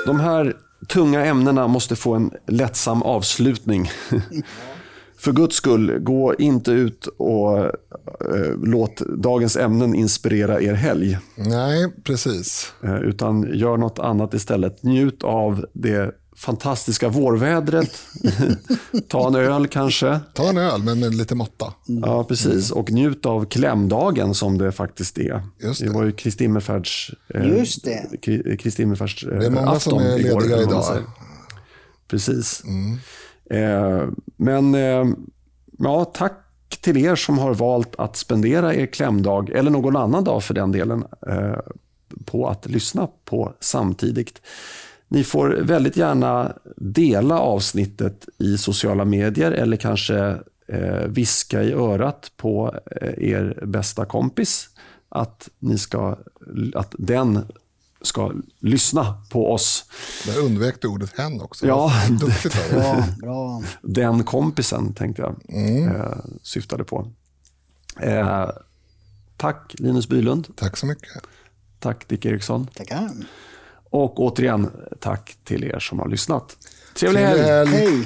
A: De här tunga ämnena måste få en lättsam avslutning. för guds skull, gå inte ut och eh, låt dagens ämnen inspirera er helg.
B: Nej, precis.
A: Eh, utan gör något annat istället. Njut av det fantastiska vårvädret. Ta en öl kanske.
B: Ta en öl, men med lite måtta.
A: Ja, precis. Och njut av klämdagen som det faktiskt är. Just det. det var ju Kristi Himmelsfärds
C: eh, Just det.
A: Kristi
B: eh, Det är många som är lediga igår, idag.
A: Precis. Mm. Eh, men eh, ja, tack till er som har valt att spendera er klämdag, eller någon annan dag för den delen, eh, på att lyssna på samtidigt. Ni får väldigt gärna dela avsnittet i sociala medier eller kanske viska i örat på er bästa kompis att, ni ska, att den ska lyssna på oss.
B: Där undvek du ordet hen också.
A: Ja,
C: bra, bra.
A: den kompisen tänkte jag mm. eh, syftade på. Eh, tack Linus Bylund.
B: Tack så mycket.
A: Tack Dick Eriksson.
C: Tackar.
A: Och återigen tack till er som har lyssnat. Trevlig helg.
C: Hej.